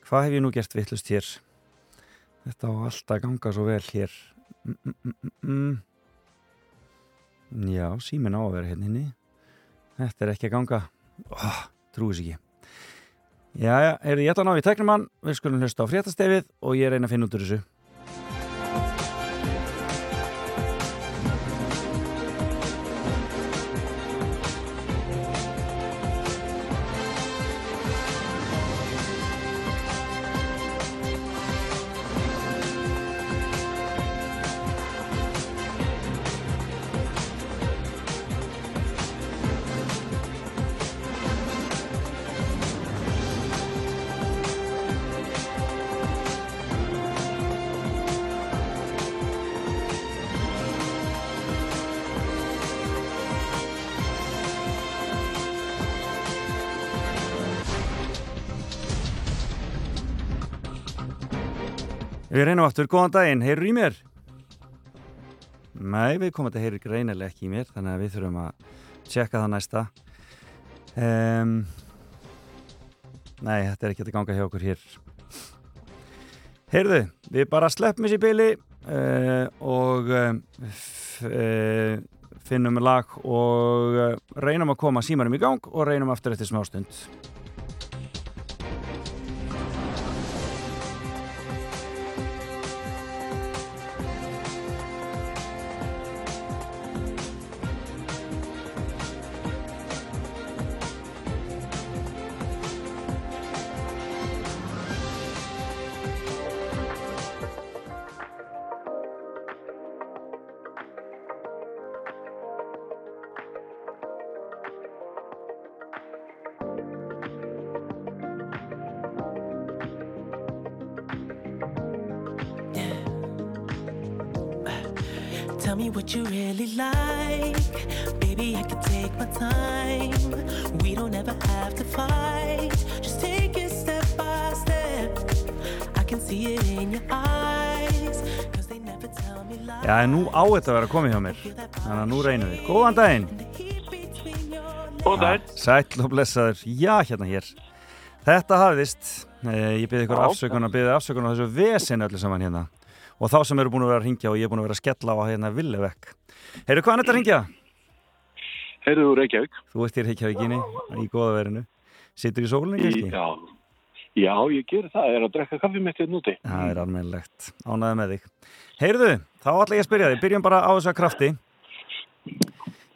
Hvað hef ég nú gert vittlust hér? Þetta á alltaf ganga svo vel hér. Mm, mm, mm, mm, mm. Já, símin á að vera hérna inni. Þetta er ekki að ganga. Ó, trúi þess ekki. Jæja, er ég ætla að ná í teknumann Við skulum hlusta á fréttastefið og ég reyna að finna út úr þessu Við reynum aftur, góðan daginn, heyrur í mér? Nei, við komum að þetta heyrir greinilega ekki í mér, þannig að við þurfum að tjekka það næsta. Um, nei, þetta er ekki að ganga hjá okkur hér. Heyrðu, við bara sleppum þessi bili uh, og uh, finnum lag og reynum að koma símarum í gang og reynum aftur eftir smá stund. Tell me what you really like. Baby, I can take my time. We don't ever have to fight. Just take it step by step. I can see it in your eyes. Cause they never tell me lies. Já, en nú á þetta að vera komið hjá mér, þannig að nú reynum við. Góðan daginn! Góðan daginn. Sæll og blessaður, já, hérna hér. Þetta hafðist, eh, ég byrði ykkur Já. afsökunar, byrði afsökunar á þessu vesinu öllu saman hérna. Og þá sem eru búin að vera að ringja og ég er búin að vera að skella á hérna villevekk. Heyrðu, hvaðan er þetta að ringja? Heyrðu þú Reykjavík? Þú ert í Reykjavíkinni, í góða verinu. Sittur í sólinni, Í, kannski? já, já, ég ger það. Ég er að drekka kaffi mitt hérna úti. Það er almennilegt. Ánæði með þig. Heyrðu, þá ætla ég að spyrja þig. Byrjum bara á þessa krafti.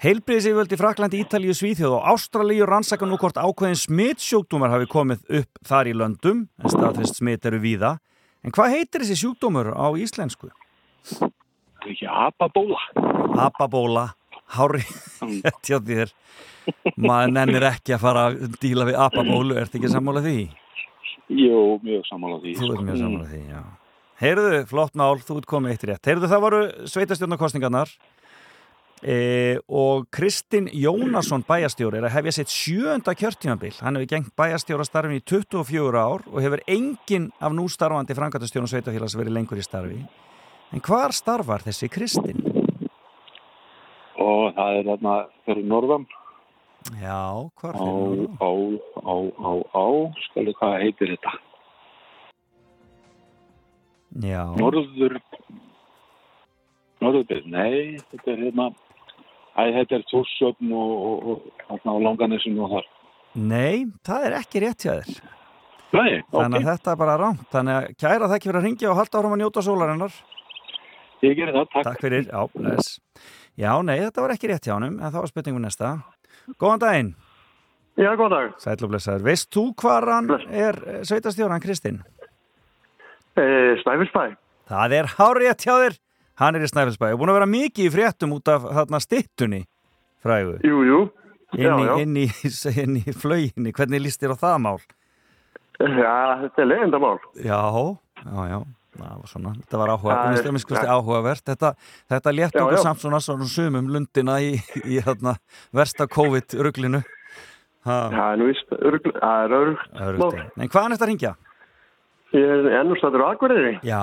Heilbriðsíföld í Fraklandi, Ítalíu, Svíþjóð og Ástralíu rannsaka nú hvort ákveðin smitsjúkdómar hafi komið upp þar í löndum, en staðfest smitt eru víða. En hvað heitir þessi sjúkdómur á íslensku? Það er ekki apabóla. Apabóla, hári, hjá þér. Maður nennir ekki að fara að díla við apabólu, ertu ekki sammála því? Jú, mjög sammála því. Þú ert sko. mjög sammála því, já. Heyrðu, flott mál, þú ert komið eitt rétt. Heyrðu, það voru sveitastjórnarkostningarnar e, og Kristinn Jónasson bæjastjóri er að hefja sitt sjöunda kjörtímabil. Hann hefur gengt bæjastjórastarfin í 24 ár og hefur enginn af nú starfandi frangatastjórnum sveitafélags verið lengur í starfi. En hvar starfar þessi Kristinn? Og það er þarna fyrir norðan. Já, hvar fyrir á, á, á, á, skalu hvað heitir þetta? Já. Norður Norðurbyggð, nei, þetta er hérna Æ, þetta er Þórsöfn og, og, og, og, Langanessun og þar Nei, það er ekki rétt hjá þér. Nei, Þannig að ok, þetta er bara rámt. Þannig að kæra þekki fyrir að ringja og halda áfram að njóta sólarinnar. ég gerir það, takk Takk fyrir, já, bless. Já, nei, þetta var ekki rétt hjá honum, en það var spurningu næsta. Góðan daginn. Já, góðan dag. Blessaður. Veist þú hvar hann er eh, sveitastjóran Kristinn? Eh, Snæfellsbæ. Það er hárétt hjá þér. Hann er í Snæfellsbæ og búin að vera mikið í fréttum út af þarna stittunni frægu. Jú, jú. Inn Já, í, já. inn í, inn í flauginni. Hvernig líst þér á það mál? Já, þetta er leiðindamál. Já, já, já. Það var svona, þetta var áhuga, ja. áhugavert. Þetta, þetta létt okkur samt svona, svona sumum lundina í, í hérna, versta COVID-ruglinu. Það er nú örgl, það er. Örgl. En hvaðan er þetta að ringja? Ég er ennústaður á Akureyri. Já,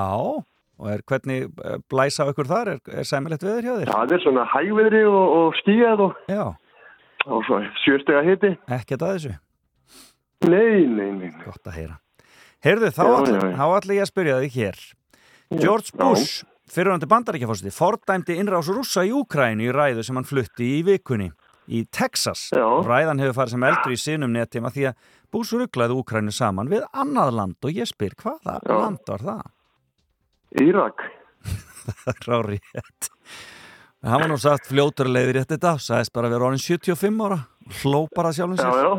og er hvernig eh, blæsa á ykkur þar? Er, er sæmilegt veður hjá þér? Það er svona hægviðri og, og skíjað og, og svo sjöstega hiti. Ekkert að þessu? Nei, nei, nei. nei. Gott að heyra. Heyrðu, þá ætla ég að spyrja þig hér. George Bush, fyrirhandi bandaríkjafórsiti, fordæmdi innrás rússa í Úkrænu í ræðu sem hann flutti í vikunni í Texas. Já. Ræðan hefur farið sem eldur í sinum netíma því að Bush rugglaði Úkrænu saman við annað land og ég spyr, hvaða land var það? Írak. það rári hann var nú sagt fljóturlegið rétt þetta, sagðist bara að vera orðin 75 ára, hló bara sjálfum sér. Já, já.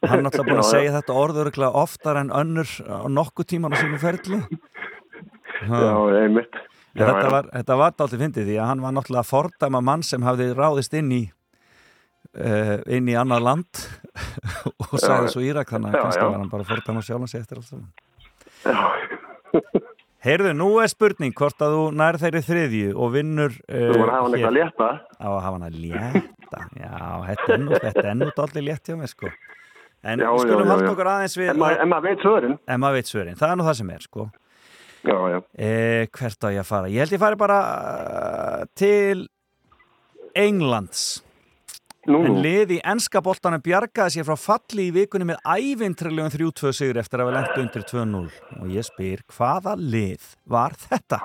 Hann er alltaf búin að Já, já. segja þetta orðuruglega oftar en önnur á nokkuð tíman á sínum ferli. Já, einmitt. Þetta, var, þetta var dálítið fyndið því að hann var náttúrulega að fordæma mann sem hafði ráðist inn í uh, inn í annað land og já. svo Írak þannig að kannski var hann bara að fordæma sjálfan sig eftir allt saman. Heyrðu, nú er spurning hvort að þú nær þeirri þriðju og vinnur uh, Þú voru að hafa hann eitthvað létta. Á að hafa hann að létta, já, þetta er er nú dálítið létt hjá mig, sko. En Já, við skulum halda okkur aðeins við... En maður- maður veit svörin. En maður veit svörin, það er nú það sem er, sko. Já, já. Eh, hvert á ég að fara? Ég held ég fari bara uh, til Englands. Nú, En nú. lið í enska boltanum bjargaði sér frá falli í vikunni með ævintrilegum 3-2 sigur eftir að við lengt undir 2-0. Og ég spyr, hvaða lið var þetta?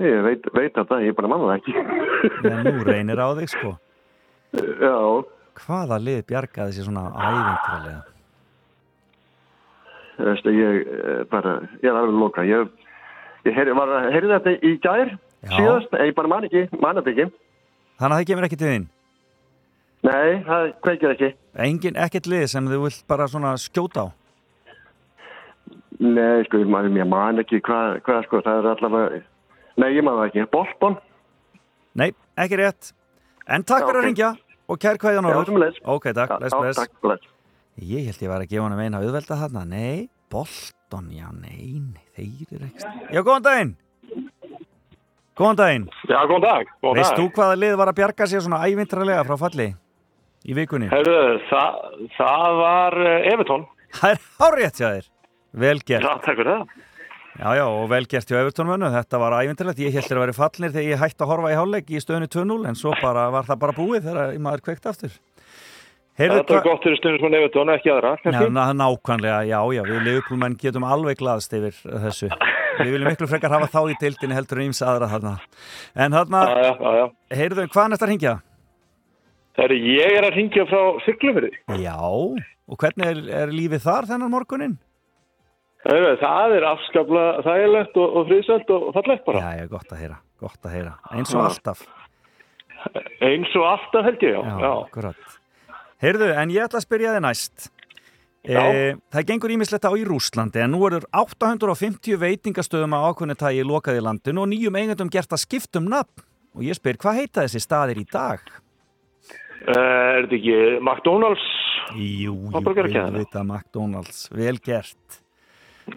Ég veit, veit þetta, ég bara manna það ekki. Já, nú reynir á þig, sko. Já, Hvaða lið bjargaði sér svona ævintrilega? þú veist, ég eh, bara, ég er alveg loka. Ég, ég heyri, var að heyri þetta í gær, Já. síðast, en ég bara man ekki, man þetta ekki. Þannig að það kemur ekki til þín? Nei, það kveikir ekki. Engin, ekkert lið sem þú vilt bara svona skjóta á? Nei, sko, ég man, ég man ekki hvað, hvað, sko, það er allavega, nei, ég man það ekki. Bolton? Nei, ekki rétt. En takk fyrir að ok. ringja og kær kvæðjan Já, orður. sömuleiðis. Ok, takk, bless. takk, bless. Ég held ég var að gefa hann að meina auðvelda þarna. Nei, Bolton, já, nei, nei, þeir eru ekki. Já, góðan daginn. Góðan daginn. Já, góðan dag. Góðan Veist dag. þú hvaða lið var að bjarga sér svona ævintralega frá falli í vikunni? Herðu, það, það var eh, Evertón. Það er hárétt hjá þér. Vel gert. Já, takk fyrir það. Já, já, og vel gert hjá Evertónmönnu. Þetta var ævintralegt. Ég held að vera fallnir þegar ég hætti að horfa í hálfleik í stöðunni 2-0 en svo bara var það bara búið þegar maður kveikt aftur. Heyrðu, Þetta hva- gott fyrir stundum svona Evertón, ekki aðra. Já, nákvæmlega, já, já, við leifupúlmenn getum alveg glaðst yfir þessu. Við viljum miklu frekar hafa þá í deildinni heldur en íms aðra þarna. En þarna, heyrðu, er þetta að ringja? Herru, ég er að ringja frá Siglufyrði. Já, og hvernig er, er lífið þar þennan morgunin? Herru, það er afskaplega þægilegt og, og friðsælt og fallegt bara. Já, já, gott að heyra, gott að heyra. Eins og alltaf. Eins og alltaf held ég, já. Já, akkurat. Heyrðu, en ég ætla að spyrja þið næst. E, það gengur ímislegt á í Rúslandi en nú eru 850 veitingastöðum á ákveðinu tægi lokað í landinu og nýjum eigendum gert að skiptum nafn. Og ég spyr, hvað heita þessi staðir í dag? Uh, er þetta ekki McDonalds? Jú, jú, Hamborgarakeðjuna? auðvitað McDonalds, vel gert.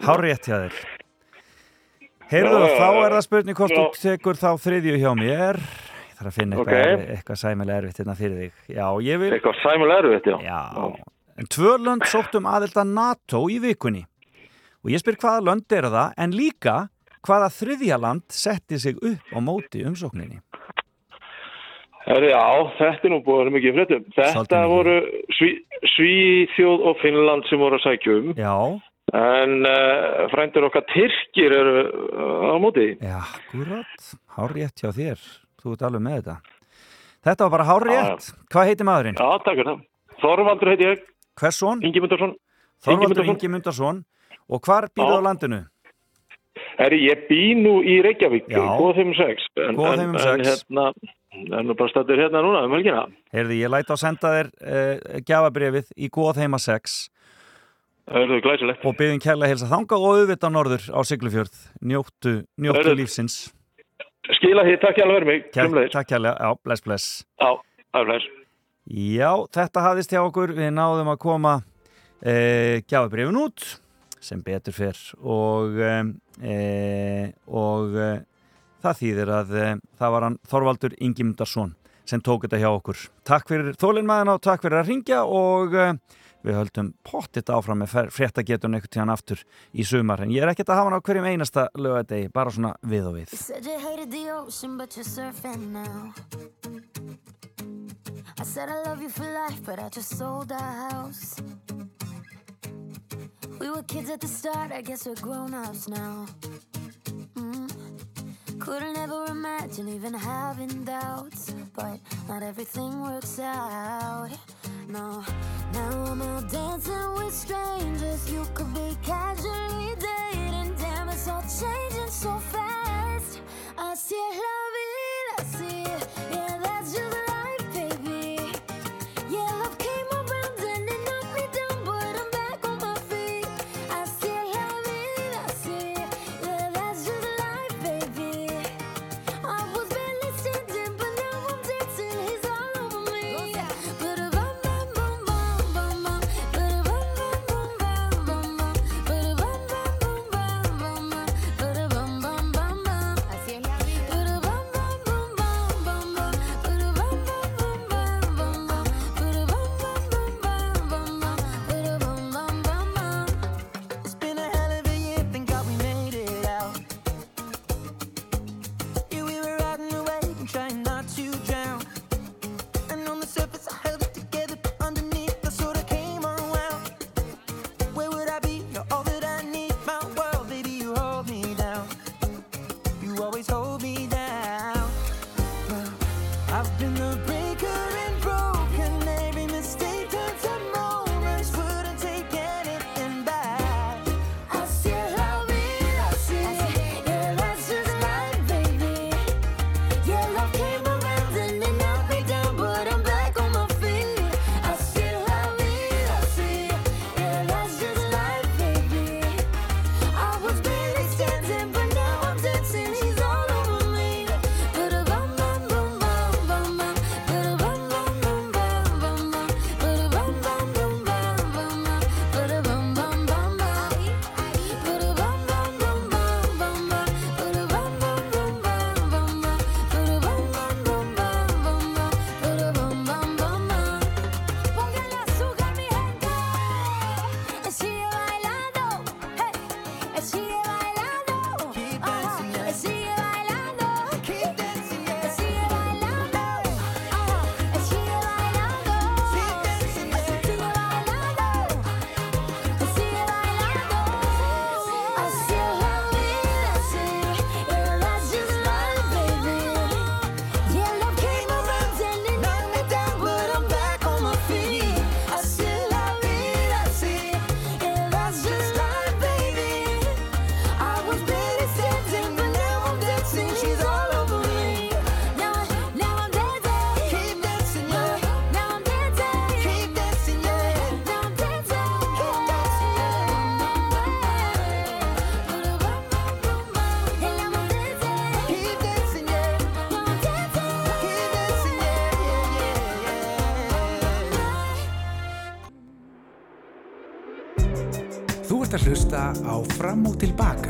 Hárrétt hjá þér. Heyrðu, já, þá er það spurning hvort þú tekur þá þriðju hjá mér. Ég þarf að finna eitthvað, Ok. okay. eitthvað sæmilega erfitt hérna fyrir þig. Já, ég vil... Eitthvað sæmulega erfitt, já. Já. En tvö lönd sóttum aðild að NATO í vikunni. Og ég spyr hvaða lönd eru það, en líka hvaða þriðja land setti sig upp á móti umsókninni. Herru, já, þetta er nú búið að vera mikið fréttum. Þetta mikið. voru Sví, Svíþjóð og Finnland sem voru að sækja um. Já. En uh, frændur okkar Tyrkir eru uh, á móti. Já, akkurat. Hárrétt hjá þér. Þú ert alveg með þetta. Þetta var bara hárrétt. Hvað heitir maðurinn? Já, takk fyrir það. Þorvaldur heiti ég. Hversson? Ingimundarsson. Þorvaldur Ingimundarsson. Og hvar býrðu á landinu? Herri, ég bý nú í Reykjavík, Já. góð 5-6. En, Góð en, 5-6. en hérna, en nú bara stættur hérna núna um helgina. Heyrði, ég læti að senda þér uh, gjafabrefið í góð heima 6 Það eru glæsilegt. og byggjum kærlega helsa þangað og auðvitað norður á Siglufjörð. Njóttu, njóttu Heyrðu. lífsins. Skila því, takk alveg fyrir mig. Kær, takk kærlega, já, bless, bless. Já, það er bless. Já, þetta hafðist hjá okkur, við náðum að koma e, gjafabrifin út sem betur fyrr og, e, og það þýðir að e, það var hann Þorvaldur Ingimundarsson sem tók þetta hjá okkur. Takk fyrir þólinnmaðina og takk fyrir að ringja og e, við höldum pottitt áfram með fréttagetun eitthvað tíðan aftur í sumar en ég er ekkert að hafa hann á hverjum einasta lögadegi, bara svona við og við. I said I love you for life, but I just sold our house. We were kids at the start, I guess we're grown ups now. Couldn't ever imagine even having doubts, but not everything works out. No, now I'm out dancing with strangers. You could be casually dating, damn, it's all changing so fast. I see love it, I see it. Yeah, hlusta á Fram og Tilbaka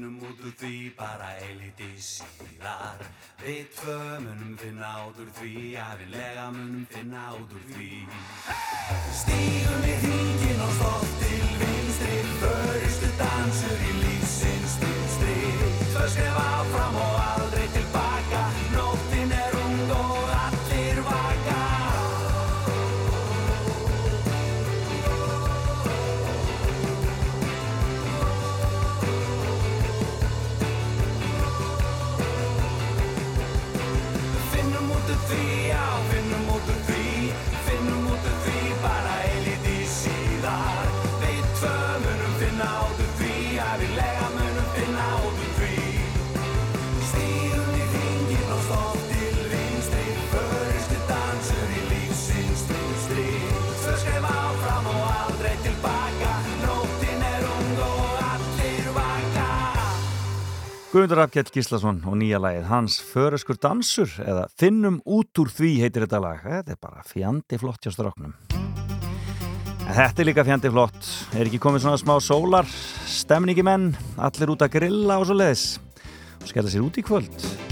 Finnum út úr því bara eilíti síðar. Við tvö munum finna út úr því Æfilega munum finna út úr því. Stígum í hringin og stolt til vinstri Föristu dansur í lífsins vinstri Tvö skref áfram og aldrei tilbaka Guðmundur Rafkjell Gíslason og nýja lagið hans Föreskur dansur eða Finnum út úr því heitir þetta lag. Þetta er bara fjandi flott hjá stráknum. Þetta er líka fjandi flott. Er ekki komið svona smá sólar Stemningi menn, allir út að grilla og svo leiðis og skella sér út í kvöld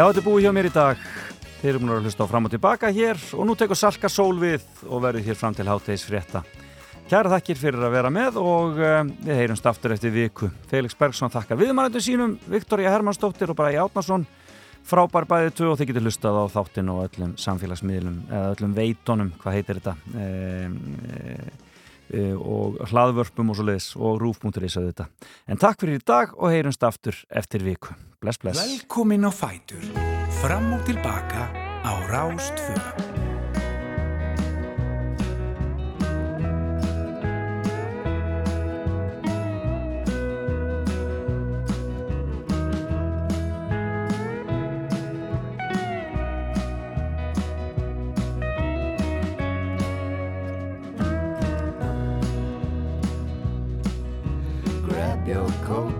Já, þetta er búið hjá mér í dag. Þeir eru múin að hlusta á fram og tilbaka hér og nú tekur Salka sól við og verður hér fram til háttegis frétta. Kæra þakkir fyrir að vera með og uh, við heyrumst aftur eftir viku. Felix Bergson þakkar viðmannandi sínum, Viktoria Hermannsdóttir og Bræði Átnarsson. Frábær bæðið tvö og þið getur hlustað á þáttin og öllum samfélagsmiðlum eða öllum veitonum, hvað heitir þetta? E, e, og hlaðvörpum og svo leiðis og rúf.is að þetta. En takk fyrir í dag og heyrumst aftur eftir viku. Bless, bless. Velkomin á Fætur. Fram og tilbaka á Rástföð. Grab your coat,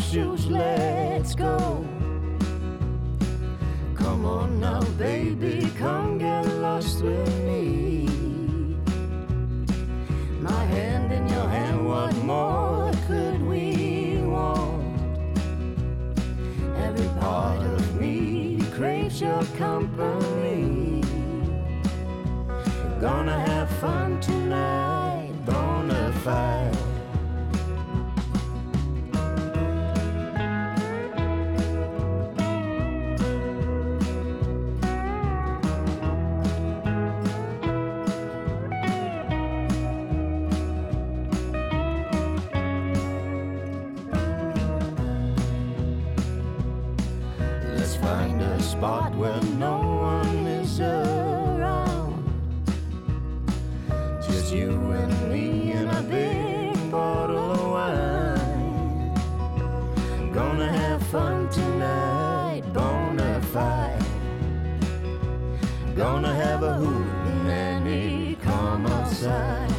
shoes, let's go. Come on now, baby, come get lost with me. My hand in your hand, what more could we want? Every part of me craves your company. Gonna have fun tonight, bona fide. Spot where no one is around. Just you and me and a big bottle of wine. Gonna have fun tonight, bona fide. Gonna have a hoot and come outside.